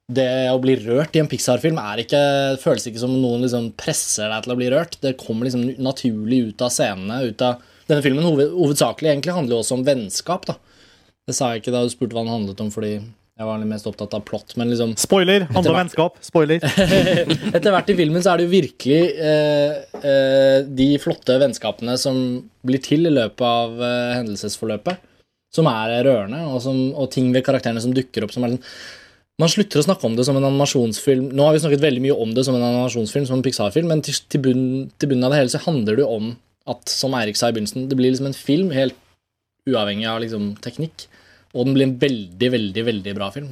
det å bli rørt i en Pixar-film ikke, føles ikke som noen liksom presser deg til å bli rørt. Det kommer liksom naturlig ut av scenene. ut av Denne filmen hoved, hovedsakelig egentlig handler jo også om vennskap. da. Det sa jeg ikke da du spurte hva den handlet om, fordi jeg var mest opptatt av plott. Men liksom Spoiler! Handler om vennskap. Spoiler. etter hvert i filmen så er det jo virkelig eh, eh, de flotte vennskapene som blir til i løpet av eh, hendelsesforløpet, som er rørende, og, som, og ting ved karakterene som dukker opp som er sånn Man slutter å snakke om det som en animasjonsfilm. Nå har vi snakket veldig mye om det som en animasjonsfilm, som en Pixar-film, men til, til, bunnen, til bunnen av det hele så handler det jo om at, som Eirik sa i begynnelsen, det blir liksom en film helt uavhengig av liksom teknikk, og den blir en veldig, veldig, veldig bra film.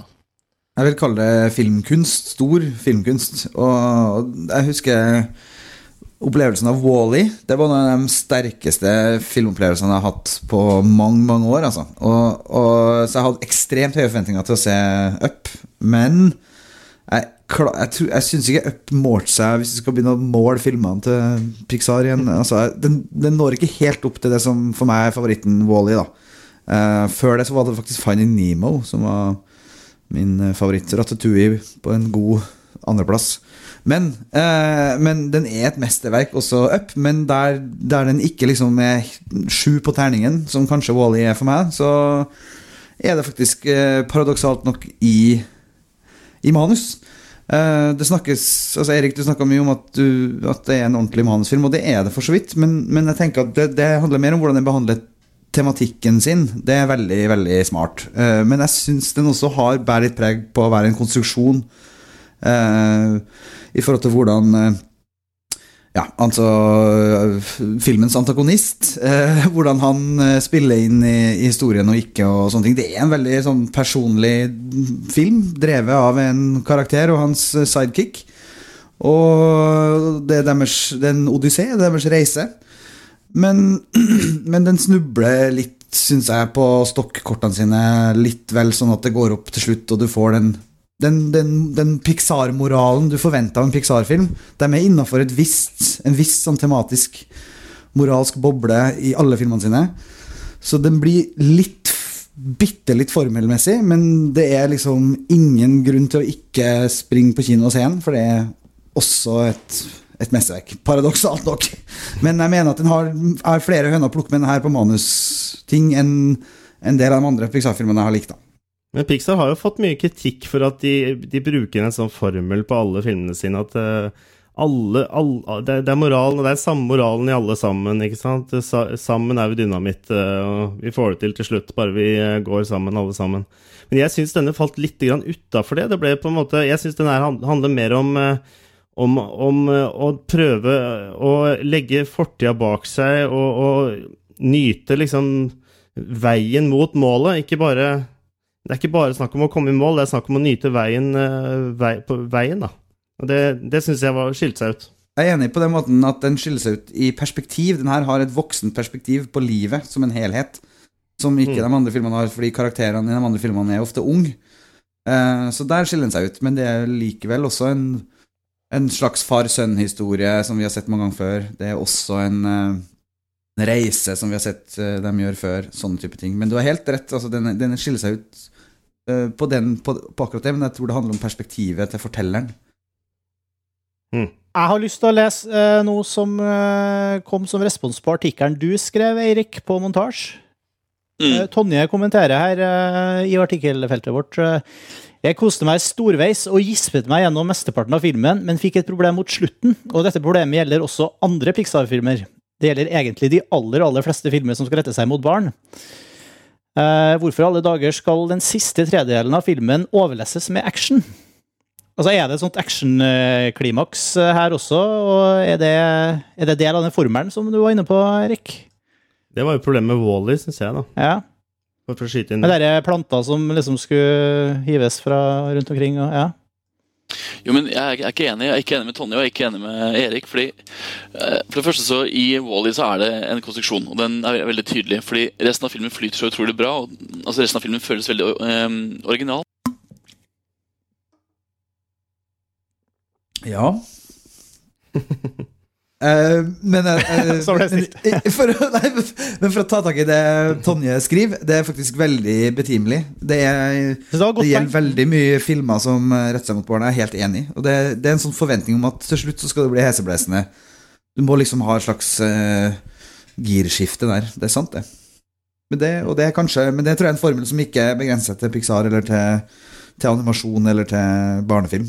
Jeg vil kalle det filmkunst. Stor filmkunst. Og jeg husker opplevelsen av Wall-E. Det var en av de sterkeste filmopplevelsene jeg har hatt på mange, mange år. Altså. Og, og, så jeg hadde ekstremt høye forventninger til å se Up. Men jeg, jeg, jeg syns ikke Up målte seg hvis vi skal begynne å måle filmene til Pixar igjen. Altså, den, den når ikke helt opp til det som for meg er favoritten Wall-E. da. Eh, før det så var det faktisk Finding Nemo som var min eh, favoritt. Ratatouille på en god andreplass. Men, uh, men den er et mesterverk, også Up. Men der, der den ikke liksom er sju på terningen, som kanskje Wall-E er for meg, så er det faktisk uh, paradoksalt nok i, i manus. Det snakkes, altså Erik, du snakka mye om at, du, at det er en ordentlig manusfilm, og det er det for så vidt, men, men jeg tenker at det, det handler mer om hvordan den behandler tematikken sin. Det er veldig, veldig smart. Uh, men jeg syns den også har bærer litt preg på å være en konstruksjon uh, i forhold til hvordan uh, ja, altså filmens antagonist. Hvordan han spiller inn i, historien og ikke og sånne ting. Det er en veldig sånn personlig film, drevet av en karakter og hans sidekick. Og det er deres, det er en odyssé, det er deres reise. Men, men den snubler litt, syns jeg, på stokkortene sine. Litt vel sånn at det går opp til slutt, og du får den den, den, den Pixar-moralen du forventer av en Pixar-film. De er innafor en viss sånn tematisk moralsk boble i alle filmene sine. Så den blir litt bitte litt formelmessig, men det er liksom ingen grunn til å ikke springe på kino og se den, for det er også et, et mesterverk. Paradoksalt nok. Men jeg mener at den har, har flere høner å plukke med den her på manusting enn en del av de andre Pixar-filmene jeg har likt. da. Men Pixar har jo fått mye kritikk for at de, de bruker en sånn formel på alle filmene sine at uh, alle, alle det, er moralen, det er samme moralen i alle sammen, ikke sant? Sa, sammen er vi dynamitt, eh, og vi får det til til slutt, bare vi eh, går sammen, alle sammen. Men jeg syns denne falt litt utafor det. Det ble på en måte Jeg syns den her handler mer om om, om eh, å prøve å legge fortida bak seg og, og nyte liksom veien mot målet, ikke bare det er ikke bare snakk om å komme i mål, det er snakk om å nyte veien, eh, vei, på veien, da. Og det, det syns jeg var skilte seg ut. Jeg er enig på den måten at den skiller seg ut i perspektiv. Den her har et voksent perspektiv på livet som en helhet, som ikke Mm. de andre filmene har, fordi karakterene i de andre filmene er ofte unge. Eh, så der skiller den seg ut, men det er likevel også en, en slags far-sønn-historie som vi har sett mange ganger før. Det er også en, eh, en reise, som vi har sett eh, dem gjøre før. Sånne type ting. Men du har helt rett, altså, den, den skiller seg ut eh, på, den, på, på akkurat det, men jeg tror det handler om perspektivet til fortelleren. Jeg har lyst til å lese eh, noe som eh, kom som respons på artikkelen du skrev, Eirik, på montasje. Mm. Tonje kommenterer her eh, i artikkelfeltet vårt. Jeg koste meg storveis og gispet meg gjennom mesteparten av filmen, men fikk et problem mot slutten, og dette problemet gjelder også andre Pixar-filmer. Det gjelder egentlig de aller, aller fleste filmer som skal rette seg mot barn. Eh, hvorfor alle dager skal den siste tredjedelen av filmen overlesses med action? Altså, Er det et sånt actionklimaks eh, her også, og er det, er det del av den formelen som du var inne på, Erik? Det var jo problemet med Wally, syns jeg, da. Ja. For å skyte inn det. Det er planter som liksom skulle hives fra rundt omkring. Og, ja. Jo, men jeg er ikke enig Jeg er ikke enig med Tonje og jeg er ikke enig med Erik. fordi eh, For det første så I Wally så er det en konstruksjon, og den er veldig tydelig. fordi resten av filmen flyter så utrolig bra. og altså Resten av filmen føles veldig um, original. Ja. Eh, men eh, for, nei, men for å ta tak i det Tonje skriver, det er faktisk veldig betimelig. Det, er, det det gjelder veldig mye filmer som retter seg mot barn. Jeg er helt enig. Og det, det er en sånn forventning om at til slutt så skal det bli heseblesende. Du må liksom ha et slags uh, girskifte der. Det er sant, det. Men det, og det er kanskje, men det tror jeg er en formel som ikke er begrenset til Pixar eller til, til animasjon eller til barnefilm.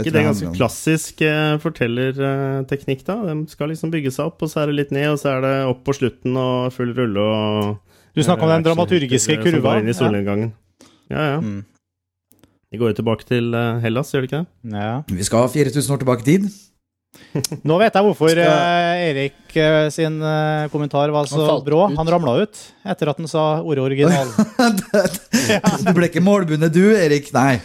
Ikke det jeg ganske om- klassisk eh, fortellerteknikk, da? De skal liksom bygge seg opp, og så er det litt ned, og så er det opp på slutten og full rulle og Du snakker om den eh, dramaturgiske kurva. inn i solnedgangen. Ja, ja. Mm. De går jo tilbake til eh, Hellas, gjør de ikke det? Ja. Vi skal 4000 år tilbake i tid. Nå vet jeg hvorfor Skal- eh, Erik eh, sin eh, kommentar var så Han brå. ut. Han ramla ut etter at han sa ordet original. Du ble ikke målbundet, du, Erik? Nei.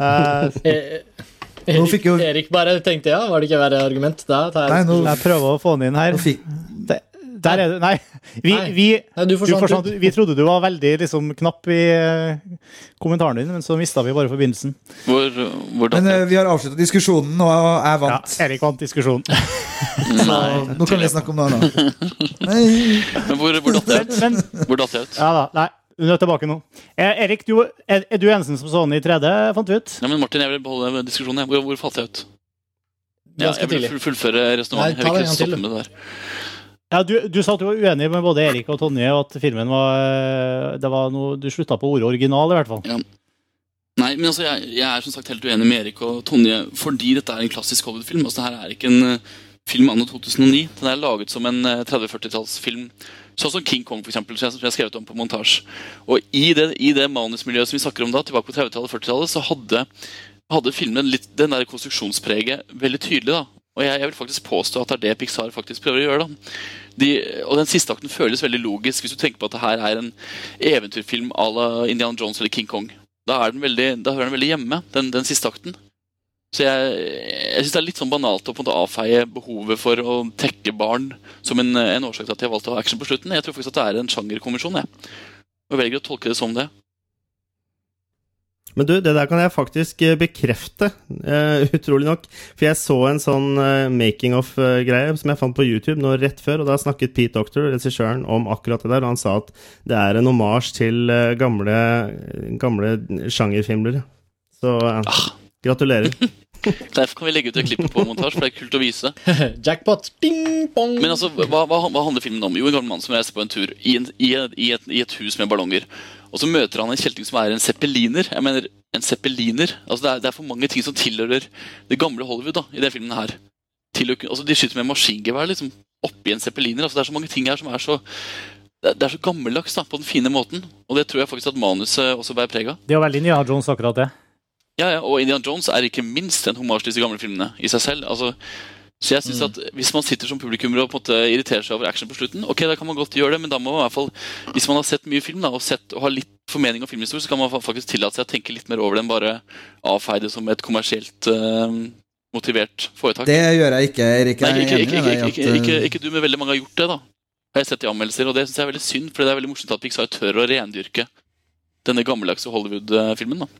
Eh, Eh, Nå Erik, fikk jo- Erik bare tenkte ja, var det ikke verre argument? Da tar Nei, jeg nå- jeg prøver å få han inn her. Nå fikk, Det- Der er du. Nei. Vi, Nei. vi, Nei, du du forsvant forsvant, vi trodde du var veldig liksom, knapp i uh, kommentaren din, men så mista vi bare forbindelsen. Hvor, hvor men eh, vi har avslutta diskusjonen, og jeg Ja, vant. Erik vant diskusjonen. så, Nå kan vi snakke om noe annet. Nei. men hvor, hvor datt jeg ut? Men Hvor datt jeg ut? ja da, nei. Du er tilbake nå. Eh, Erik, du, er, er du eneste som så den i 3D, fant vi ut? Ja, men Martin, jeg vil beholde diskusjonen. Hvor, hvor falt jeg ut? Ja, jeg vil full- fullføre resonnementet. Jeg vil ikke stoppe med det der. Ja, du, du sa at du var uenig med både Erik og Tonje, og at filmen var, eh, det var noe, Du slutta på ordet original, i hvert fall. Nei, men altså, jeg, jeg er som sagt helt uenig med Erik og Tonje fordi dette er en klassisk Hollywood-film. Altså, det her er ikke en eh, film anno 2009. Den er laget som en eh, 30-40-tallsfilm. Sånn som King Kong, for eksempel, som jeg, har skrevet om på montasje. Og i det, i det manusmiljøet som vi snakker om da, tilbake på 30-tallet og 40-tallet, så hadde, hadde filmen litt, den der konstruksjonspreget veldig tydelig. da. Og jeg, jeg vil faktisk påstå at det er det Pixar faktisk prøver å gjøre. da. De, og den siste akten føles veldig logisk hvis du tenker på at det her er en eventyrfilm à la Indiana Jones eller King Kong. Da, er den veldig, da hører den veldig hjemme, den, den siste akten. Så jeg, jeg syns det er litt sånn banalt å på en måte avfeie behovet for å tekke barn som en, en årsak til at de har valgt å ha action på slutten. Jeg tror faktisk at det er en sjangerkonvensjon. jeg. Og velger å tolke det som det. Men du, det der kan jeg faktisk eh, bekrefte, uh, utrolig nok. For jeg så en sånn uh, making of-greie som jeg fant på YouTube nå rett før, og da snakket Pete Doctor, regissøren, om akkurat det der, og han sa at det er en omasj til uh, gamle, gamle sjangerfilmer. Så eh, gratulerer. Derfor kan vi legge ut det klippet på montasje, for det er kult å vise. Jackpot! Ding, bong! Men altså, hva, hva, hva handler filmen om? Jo, en gammel mann som reiser på en tur i, en, i, et, i, et, i et hus med ballonger. Og så møter han en kjelting som er en zeppeliner. Jeg mener, en zeppeliner. Altså, det er, det er for mange ting som tilhører det gamle Hollywood da, i den filmen her. Til å, altså, de skyter med maskingevær liksom, oppi en zeppeliner. Altså, det er så mange ting her som er så det er- så gammeldags da, på den fine måten. Og det tror jeg faktisk at manuset også bærer preg av. Det er veldig Nia Jones, akkurat det. Ja, ja, og Indiana Jones er ikke minst en hommage til disse gamle filmene i seg selv. Altså, så jeg synes at Hvis man sitter som publikummer og på en måte irriterer seg over action på slutten, ok, da kan man godt gjøre det, men da må man i hvert fall, hvis man har sett mye film da, og, sett, og har litt formening om filmhistorie, så kan man faktisk tillate seg å tenke litt mer over det enn bare avfeie det som et kommersielt uh, motivert foretak. Det gjør jeg ikke, Erik. Nei, ikke, ikke, ikke, ikke, eh, du, men veldig mange har gjort det. da Har jeg sett i anmeldelser, og det synes jeg er veldig synd, for det er veldig morsomt at Pixar tør å rendyrke denne gammeldagse Hollywood-filmen. da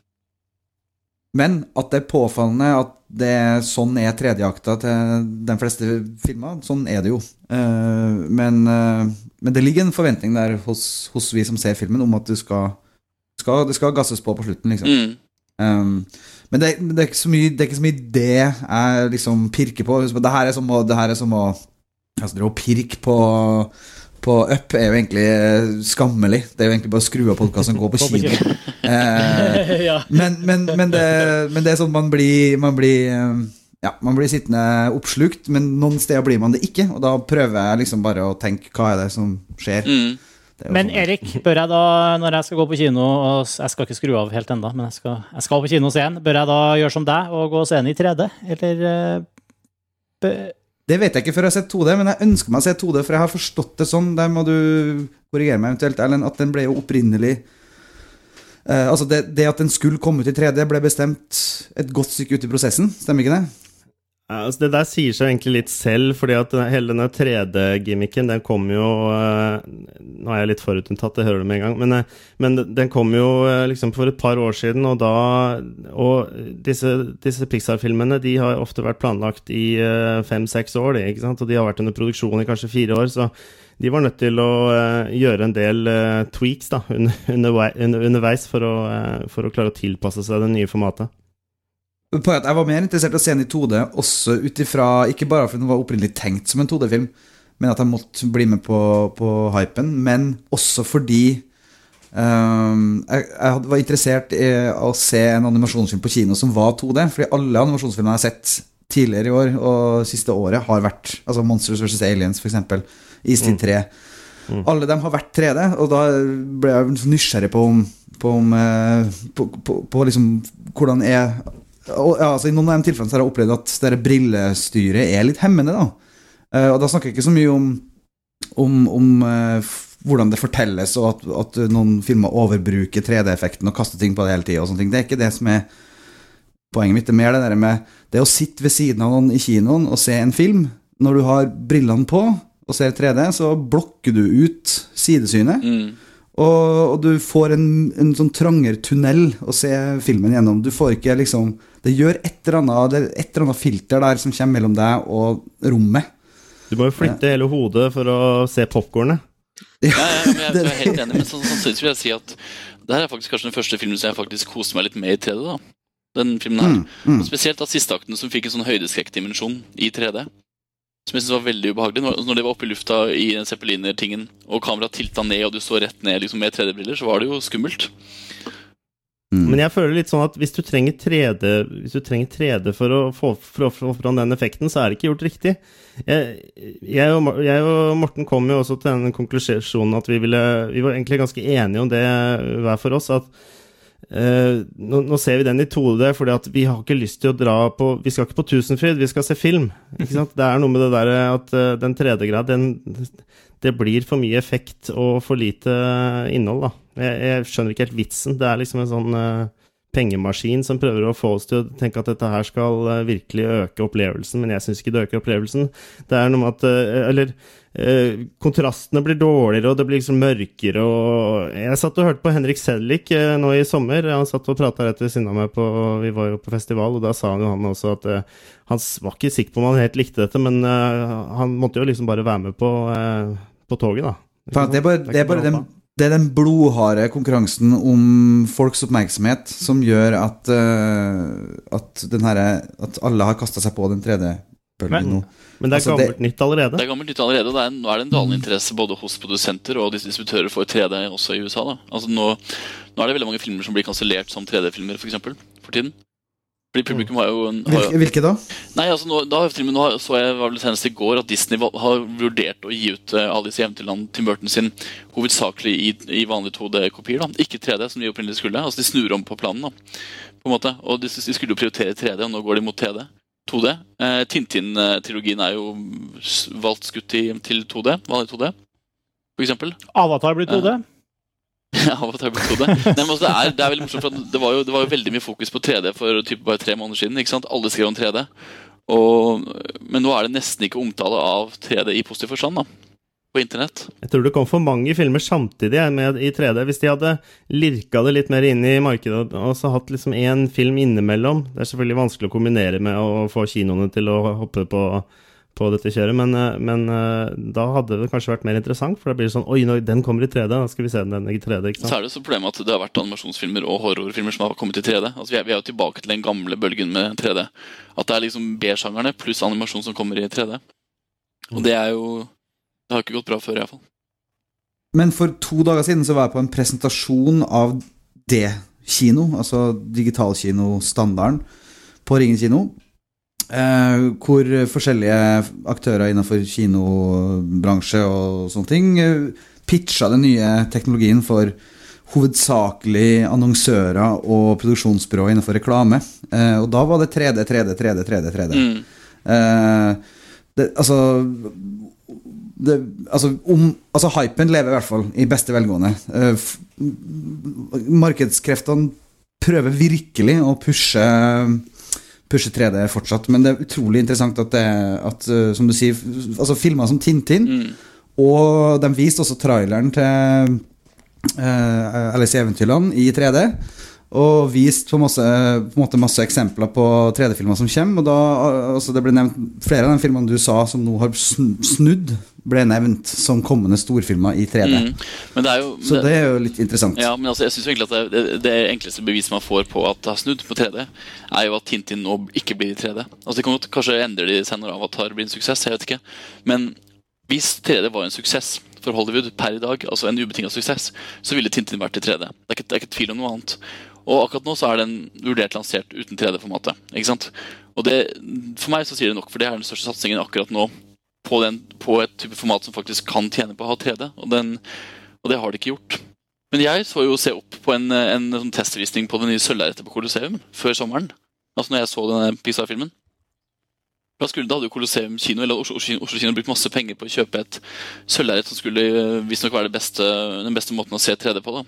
Men at det er påfallende at det er sånn er tredjeakta til de fleste filmer. Sånn er det jo. Eh, men, eh, men det ligger en forventning der hos, hos vi som ser filmen, om at du skal, skal, det skal gasses på på slutten, liksom. Mm. Um, men det, det, er ikke så mye, det er ikke så mye det jeg liksom pirker på. Det her er som å, det her er som å altså, det å pirke på på Up er jo egentlig eh, skammelig. Det er jo egentlig bare å skru av podkasten og gå på kino. Eh, ja. men, men, men, det, men det er sånn man blir, man blir eh, ja, man blir sittende oppslukt, men noen steder blir man det ikke. Og da prøver jeg liksom bare å tenke hva er det som skjer. Mm. Det er Men sånn- Erik, bør jeg da, når jeg skal gå på kino og Jeg skal ikke skru av helt ennå, men jeg skal, jeg skal på kino og se en. Bør jeg da gjøre som deg og gå og se en i 3D? Eller bør, bø- Det vet jeg ikke før jeg har sett 2D, men jeg ønsker meg å se 2D, for jeg har forstått det sånn. Der må du korrigere meg eventuelt, Erlend, at den ble jo opprinnelig eh, Altså, det, det at den skulle komme ut i 3D, ble bestemt et godt stykke ut i prosessen, stemmer ikke det? Ja, altså det der sier seg egentlig litt selv, fordi at hele denne 3D-gimmicken, den kom jo eh, Nå er jeg litt forutinntatt, det hører du med en gang, men, eh, men den kom jo eh, liksom for et par år siden, og da Og disse, disse Pixar-filmene, de har ofte vært planlagt i fem-seks år, de, ikke sant? og de har vært under produksjon i kanskje fire år, så de var nødt til å gjøre en del tweaks da, under, undervei, under, underveis for å, for å klare å tilpasse seg det nye formatet. Poenget er at Jeg var mer interessert i å se den i 2D, også ut ifra Ikke bare fordi den var opprinnelig tenkt som en 2D-film, men at jeg måtte bli med på, på hypen, men også fordi um, jeg, jeg var interessert i å se en animasjonsfilm på kino som var 2D, fordi alle animasjonsfilmer jeg har sett tidligere i år og siste året, har vært Altså Monsters vs. Aliens, for eksempel. Istid 3. Alle dem har vært 3D, og da ble jeg nysgjerrig på om, på, om, eh, på, på, på liksom hvordan er og, ja, altså I noen av de tilfellene har jeg opplevd at det brillestyret er litt hemmende. da Uh, Og da snakker jeg ikke så mye om, om, om uh, hvordan det fortelles, og at, at noen filmer overbruker 3D-effekten og kaster ting på det hele tida. Det er ikke det som er poenget mitt. Det er mer det der med det å sitte ved siden av noen i kinoen og se en film. Når du har brillene på og ser 3D, så blokker du ut sidesynet. Mm. Og, og du får en, en sånn trangere tunnel å se filmen gjennom. Du får ikke liksom Det gjør et eller annet Det er et eller annet filter der som kommer mellom deg og rommet. Du må jo flytte hele hodet for å se popkornet. Ja, ja, men jeg, jeg er helt enig, men så- samtidig vil jeg si at det her er faktisk kanskje den første filmen som jeg faktisk koste meg litt med i 3D. da Den filmen her. Mm, mm. Og spesielt da sisteakten, som fikk en sånn høydeskrekkdimensjon i 3D. Som jeg synes var veldig ubehagelig. Når, når det var oppe i lufta i den zeppeliner-tingen, og kameraet tilta ned, og du så rett ned liksom, med 3D-briller, så var det jo skummelt. Mm. Men jeg føler litt sånn at hvis du trenger 3D, hvis du trenger 3D for å få, for å få fram den effekten, så er det ikke gjort riktig. Jeg, jeg, og, jeg og Morten kom jo også til den konklusjonen at vi ville Vi var egentlig ganske enige om det hver for oss, at eh, nå, nå ser vi den i 2D fordi vi har ikke lyst til å dra på Vi skal ikke på Tusenfryd, vi skal se film. Det er noe med det der at uh, den 3D-grad, den det blir for mye effekt og for lite innhold, da. Jeg, jeg skjønner ikke helt vitsen. Det er liksom en sånn uh, pengemaskin som prøver å få oss til å tenke at dette her skal eh, virkelig øke opplevelsen, men jeg syns ikke det øker opplevelsen. Det er noe med at eh, Eller eh, kontrastene blir dårligere, og det blir liksom mørkere, og Jeg satt og hørte på Henrik Sedlik eh, nå i sommer. Han satt og prata rett ved siden av meg på Vi var jo på festival, og da sa han jo han også at eh, han var ikke sikker på om han helt likte dette, men eh, han måtte jo liksom bare være med på, eh, på toget, da. Det, er bare, det, er bare den, det er den blodharde konkurransen om folks oppmerksomhet som gjør at, eh, at, den herre- at alle har kasta seg på den 3D-bølgen Men-. Men det er Altså, det- gammelt nytt allerede. Det er gammelt nytt allerede. og Det er, nå er det en dalende interesse både hos produsenter og distributører for 3D også i USA. da. Altså nå, nå er det veldig mange filmer som blir kansellert som 3D-filmer, f.eks. For, eksempel, for tiden. Fordi publikum har jo, en, har jo Hvilke, hvilke da? Nei, altså nå, da, til og med nå så jeg var vel senest i går at Disney har vurdert å gi ut uh, Alice i Eventyrland Tim Burton sin hovedsakelig i, i vanlige 2D-kopier. Ikke 3D, som de opprinnelig skulle. Altså De snur om på planen. da, på en måte, og De, de skulle jo prioritere 3D, og nå går de mot 3D. 2D. Eh, Tintin-trilogien er jo valgt skutt til 2D, vanlig 2D, for eksempel. Avatar blir 2D. Avatar og til har jeg blitt 2D. Nei, men altså, det, er, det er veldig morsomt, for det var, jo, det var jo veldig mye fokus på 3D for typ bare tre måneder siden. ikke sant? Alle skrev om 3D. Og, men nå er det nesten ikke omtale av 3D i positiv forstand. da. På internett. Jeg tror det kom for mange filmer samtidig med, i 3D. Hvis de hadde lirka det litt mer inn i markedet og så hatt liksom én film innimellom Det er selvfølgelig vanskelig å kombinere med å få kinoene til å hoppe på, på dette kjøret, men, eh, men eh, da hadde det kanskje vært mer interessant. For da blir det sånn Oi, nå, den kommer i 3D, da skal vi se den i 3D. ikke sant? Så er det så problemet at det har vært animasjonsfilmer og horrorfilmer som har kommet i 3D. Altså vi, er, vi er jo tilbake til den gamle bølgen med 3D. At det er liksom B-sjangerne pluss animasjon som kommer i 3D. Og det er jo Det har ikke gått bra før, iallfall. Men for to dager siden så var jeg på en presentasjon av D-kino, altså digitalkinostandarden, på Ringen kino. Eh, hvor forskjellige aktører innenfor kinobransje og sånne ting eh, pitcha den nye teknologien for hovedsakelig annonsører og produksjonsbyrå innenfor reklame. Eh, og da var det 3D, 3D, 3D, 3D. 3D. Mm. Eh, det, altså det, altså, om, altså Hypen lever i hvert fall i beste velgående. Eh, markedskreftene prøver virkelig å pushe Pushe 3D fortsatt, men det er utrolig interessant at det at, eh, som du sier, altså filmer som Tintin, Mm. og de viste også traileren til uh, Alice i Eventyrland i 3D. Og vist på, masse, på måte masse eksempler på 3D-filmer som kommer. Og da, altså det ble nevnt Flere av de filmene du sa som nå har snudd, ble nevnt som kommende storfilmer i 3D. Mm. Men det jo Så det er jo litt interessant. Ja, men altså, jeg synes egentlig at det, det, det enkleste beviset man får på at det har snudd på 3D, er jo at Tintin nå ikke blir i 3D. Altså, det kan Kanskje endrer de seg når Avatar blir en suksess, jeg vet ikke. Men hvis 3D var en suksess for Hollywood per i dag, altså en ubetinget suksess, så ville Tintin vært i 3D. Det er ikke, det er ikke tvil om noe annet. Og akkurat nå så er den vurdert lansert uten 3D-formatet. ikke sant? Og det, For meg så sier det nok, for det er den største satsingen akkurat nå på, den, på et type format som faktisk kan tjene på å ha 3D. Og, den, og det har det ikke gjort. Men jeg så jo se opp på en, en, en testvisning på det nye sølvlerretet på Colosseum før sommeren. Altså når jeg så denne Pixar-filmen. Da, skulle, da hadde jo Colosseum kino eller Oslo, Oslo, Oslo kino brukt masse penger på å kjøpe et sølvlerret som skulle eh, visstnok være beste, den beste måten å se 3D på. Da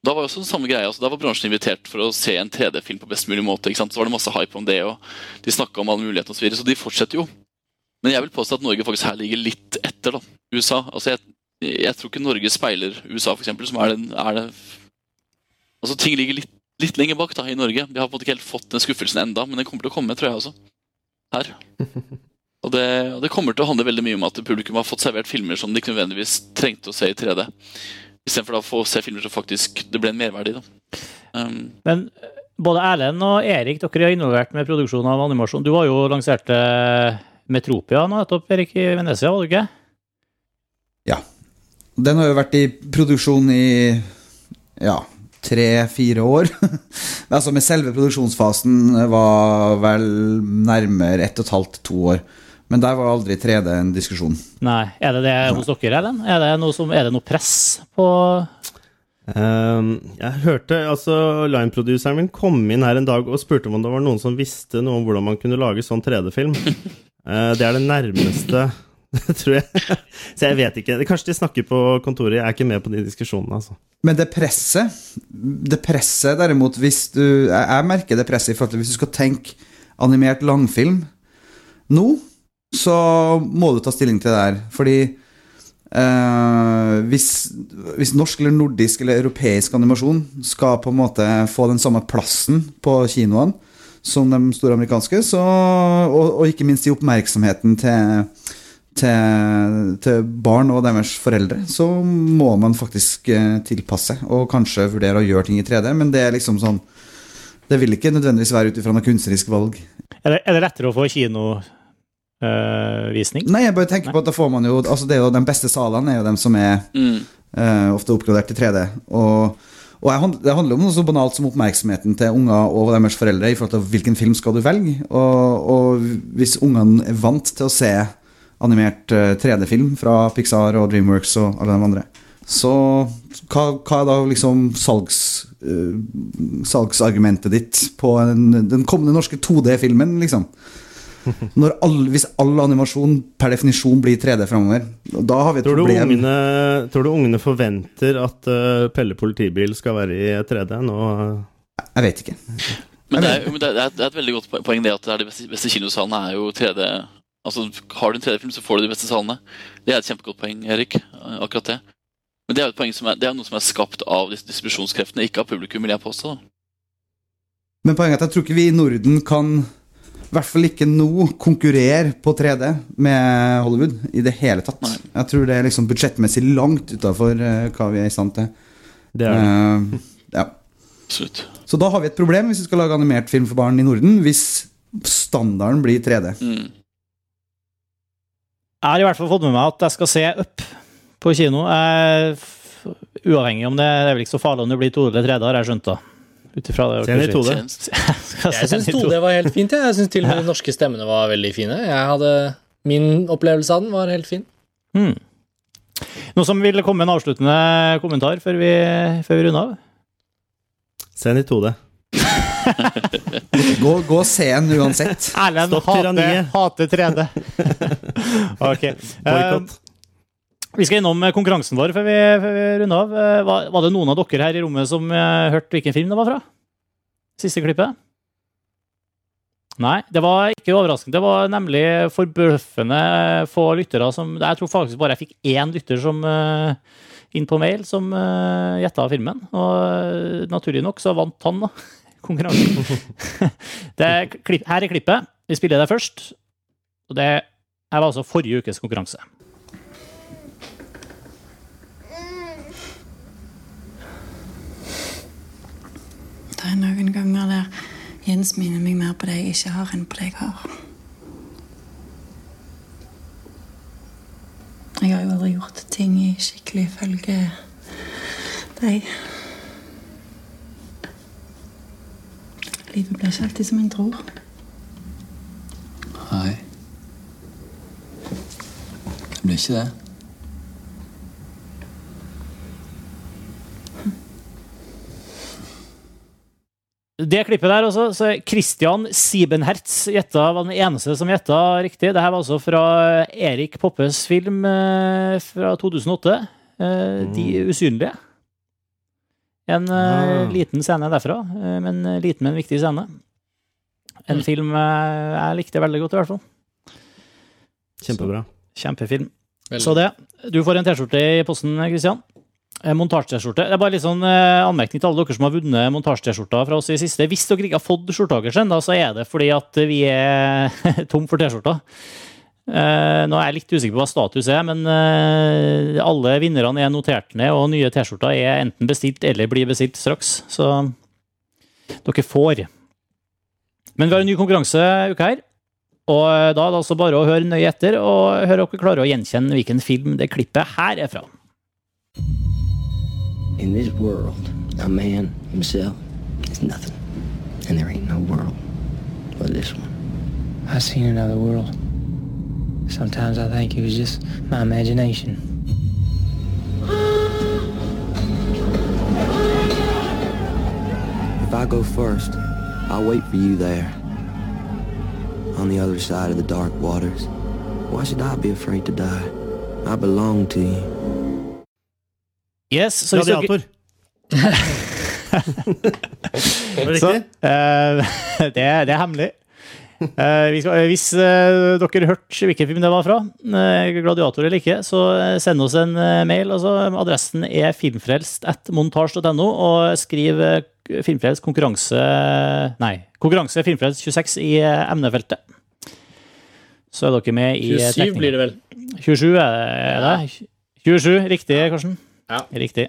Da var jo også den samme greia, altså, da var bransjen invitert for å se en 3D-film på best mulig måte. Så var det masse hype om det, og de snakka om alle mulighetene osv. Så, videre, så de fortsetter jo. Men jeg vil påstå at Norge faktisk her ligger litt etter da, USA. Altså jeg, jeg tror ikke Norge speiler USA, eksempel, som er, den, er det Altså Ting ligger litt, litt lenger bak da, i Norge. Vi har på en måte ikke helt fått den skuffelsen enda, men den kommer til å komme, tror jeg også. Her. Og det, og det kommer til å handle veldig mye om at publikum har fått servert filmer som de ikke nødvendigvis trengte å se i 3D. Istedenfor å få se filmer som faktisk det ble en merverdi. da. Um, Men eh, både Erlend og Erik, dere er involvert med produksjon av animasjon. Du har jo lansert eh, Metropia nå nettopp, Erik, i Venezia, var du ikke? Ja. Den har jo vært i produksjon i ja, tre-fire år. altså med selve produksjonsfasen var vel nærmere ett og et halvt, to år. Men der var aldri 3D en diskusjon. Nei. Er det det hos dere, Ellen? Er det noe, som, er det noe press på Um, jeg hørte altså Line-produseren min kom inn her en dag og spurte om det var noen som visste noe om hvordan man kunne lage sånn 3D-film. Uh, det er det nærmeste, tror jeg. Så jeg vet ikke. Kanskje de snakker på kontoret. Jeg er ikke med på de diskusjonene, altså. Men det presset Det presset derimot hvis du Jeg, jeg merker det presset i forhold til hvis du skal tenke animert langfilm nå, så må du ta stilling til det her. Fordi eh, hvis, hvis norsk eller nordisk eller europeisk animasjon skal på en måte få den samme plassen på kinoene som de store amerikanske, så, og, og ikke minst i oppmerksomheten til til, til barn og deres foreldre, så må man faktisk eh, tilpasse og kanskje vurdere å gjøre ting i 3D, men det er liksom sånn Det vil ikke nødvendigvis være ut ifra noe kunstnerisk valg. Er det, er det lettere å få kinovisning? Nei, jeg bare tenker på at da får man jo Altså, det er jo de beste salene er jo dem som er mm. uh, ofte oppgradert til 3D. Og, og jeg, det handler om noe så banalt som oppmerksomheten til unger og deres foreldre i forhold til hvilken film skal du velge. Og, og hvis ungene er vant til å se animert eh, 3D-film fra Pixar og Dreamworks og alle de andre, så hva, hva er da liksom salgs, uh, salgsargumentet ditt på en, den kommende norske 2D-filmen, liksom? Når all, hvis all animasjon per definisjon blir 3D framover, da har vi et Tror du, problem. ungene, tror du ungene forventer at uh, Pelle politibil skal være i 3D nå? Jeg vet ikke. Men, det er, men det, er, det er et veldig godt poeng det at det er de beste, beste kinosalene er jo 3D Altså, Har du en 3D-film, så får du de beste salene. Det er et kjempegodt poeng, Erik. eh, akkurat det. Men det er jo et poeng som er, det er noe som er skapt av distribusjonskreftene, ikke av publikum, vil jeg påstå. Men poenget er at jeg tror ikke vi i Norden kan, i hvert fall ikke nå, konkurrere på 3D med Hollywood i det hele tatt. Nei. Jeg tror det er liksom budsjettmessig langt utafor hva vi er i stand til. Det er det. Uh, ja. Absolutt. Så da har vi et problem hvis vi skal lage animert film for barn i Norden, hvis standarden blir 3D. Mm. Jeg har i hvert fall fått med meg at jeg skal se Up på kino. Jeg, uavhengig om det, det er vel ikke så farlig om det blir 2D eller 3D, har jeg skjønt. da. Ut ifra det Se i 2D. sier. Tjenest. Skal Jeg syns 2D. 2D var helt fint. Jeg, jeg syns til og med de norske stemmene var veldig fine. Jeg hadde, Min opplevelse av den var helt fin. Hmm. Noe som vil komme med en avsluttende kommentar før vi, før vi runder av? Se den i 2D. Gå, gå og se den uansett. Erlend hater, hate 3D. ok. Boikott. Eh, vi skal innom konkurransen vår før vi, før vi runder av. Eh, Var, var det noen av dere her i rommet som eh, hørte hvilken film det var fra? Siste klippet? Nei, det var ikke overraskende. Det var nemlig forbløffende få lyttere som Jeg tror faktisk bare jeg fikk én lytter som eh, inn på mail som uh, gjetta filmen. Og uh, naturlig nok så vant han, da. Konkurransen. er her er klippet. Vi spiller det først. Og det her var altså forrige ukes konkurranse. Det er noen ganger der Jens minner meg mer på det jeg ikke har, enn på det jeg har. Jeg har jo aldri gjort ting i skikkelig følge deg. Livet blir ikke alltid som en tror. Nei. Det blir ikke det. Det klippet der også, så Christian Siebenhertz gjetta, var den eneste som gjetta riktig. Dette var altså fra Erik Poppes film eh, fra 2008, eh, De usynlige. En eh, liten scene derfra, men liten, men viktig scene. En film eh, jeg likte veldig godt, i hvert fall. Kjempebra. Kjempefilm. Veldig. Så det. Du får en T-skjorte i posten, Christian. Eh, Montasje-T-skjorte. Det er bare litt sånn eh, anmerkning til alle dere som har vunnet montasje-T-skjorta fra oss i siste. Hvis dere ikke har fått skjorta deres så er det fordi at vi er tom for T-skjorter. Eh, nå er jeg litt usikker på hva status er, men eh, alle vinnerne er notert ned, og nye T-skjorter er enten bestilt eller blir bestilt straks. Så dere får. Men vi har en ny konkurranse uke her. Og eh, da er det altså bare å høre nøye etter og høre om dere klarer å gjenkjenne hvilken film det klippet her er fra. In this world, a man himself is nothing. And there ain't no world but this one. I've seen another world. Sometimes I think it was just my imagination. If I go first, I'll wait for you there. On the other side of the dark waters. Why should I be afraid to die? I belong to you. Yes, så hvis Radiator. Det Så, eh, det, er- det er hemmelig. Uh, vi skal, hvis uh, dere hørte hvilken film det var fra, eh, gladiator eller ikke, så eh, send oss en eh, mail. Altså, adressen er filmfrelst at montasj.no, og skriv eh, filmfrelst konkurranse Nei, konkurranse filmfrelst 26 i eh, emnefeltet. Så er dere med i 27 blir det vel. 27 er det? 27, riktig, Karsten? Ja. Riktig.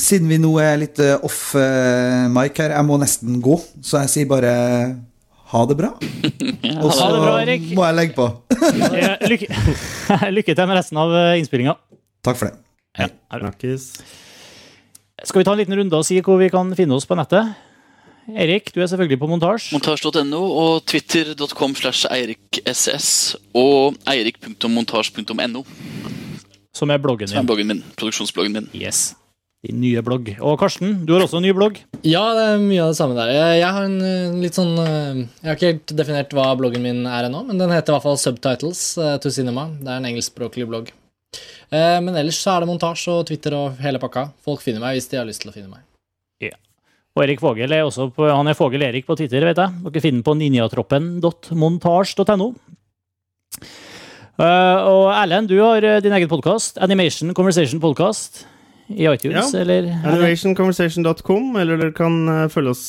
Siden vi nå er litt eh, off eh, mic her, jeg må nesten gå, så jeg sier bare ha det bra. Og så Ha det bra, Erik. må jeg legge på. Eh, Lykke, lykke til med resten av innspillinga. Takk for det. Ja, Skal vi ta en liten runde og si hvor vi kan finne oss på nettet? Erik, du er selvfølgelig på montasj. Montasj.no og twitter.com slash eirikss og eirik.montasj.no, Som er bloggen som er bloggen min, produksjonsbloggen min. Yes. Din nye blogg. Og Karsten, du har også en ny blogg. Ja, det er mye av det samme der. Jeg, har en eh, litt sånn eh, Jeg har ikke helt definert hva bloggen min er ennå, men den heter i hvert fall Subtitles eh, to Cinema. Det er en engelskspråklig blogg. Eh, Men ellers så er det montasje og Twitter og hele pakka. Folk finner meg hvis de har lyst til å finne meg. Og Erik Vågel er også på, han er Vågel Erik på Twitter, vet jeg. Dere finner på ninjatroppen.montasj.no. Eh, og Erlend, du har eh, din egen podkast, Animation Conversation Podcast, i iTunes, Ja. eller? Animationconversation.com, eller dere kan eh, følge oss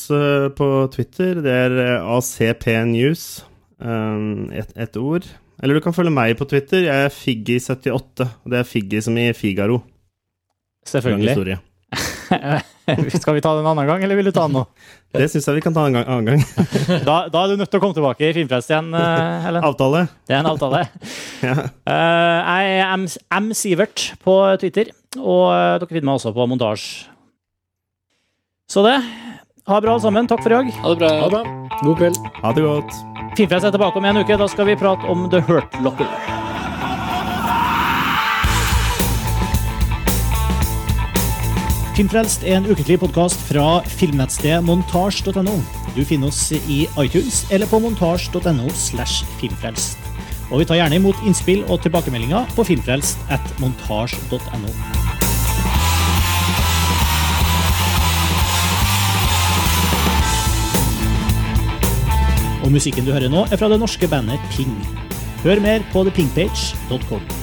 på Twitter. Det er acpnews, ACP News. Ett et ord. Eller du kan følge meg på Twitter. Jeg er Figgy78. og Det er Figgy som i Figaro. Selvfølgelig. Skal vi ta den en annen gang, eller vil du ta den nå? Det syns jeg vi kan ta en gang, annen gang. Da, da er du nødt til å komme tilbake i Filmfrelst igjen, Helen. Avtale. Det er en avtale. Ja. Eh, jeg er M. M. Sivert på Twitter, og eh, dere finner meg også på montasje. Så det. Ha det bra, alle sammen. Takk for i dag. Ha det bra. Ha det bra. God kveld. Ha det godt. Filmfrelst er tilbake om en uke. Da skal vi prate om The Hurt Locker. Filmfrelst er en ukentlig podkast fra filmnettstedet montasj.no. Du finner oss i iTunes eller på montasj.no slash filmfrelst. Og vi tar gjerne imot innspill og tilbakemeldinger på filmfrelst at montasj.no. Og musikken du hører nå, er fra det norske bandet Ping. Hør mer på thepingpage.com.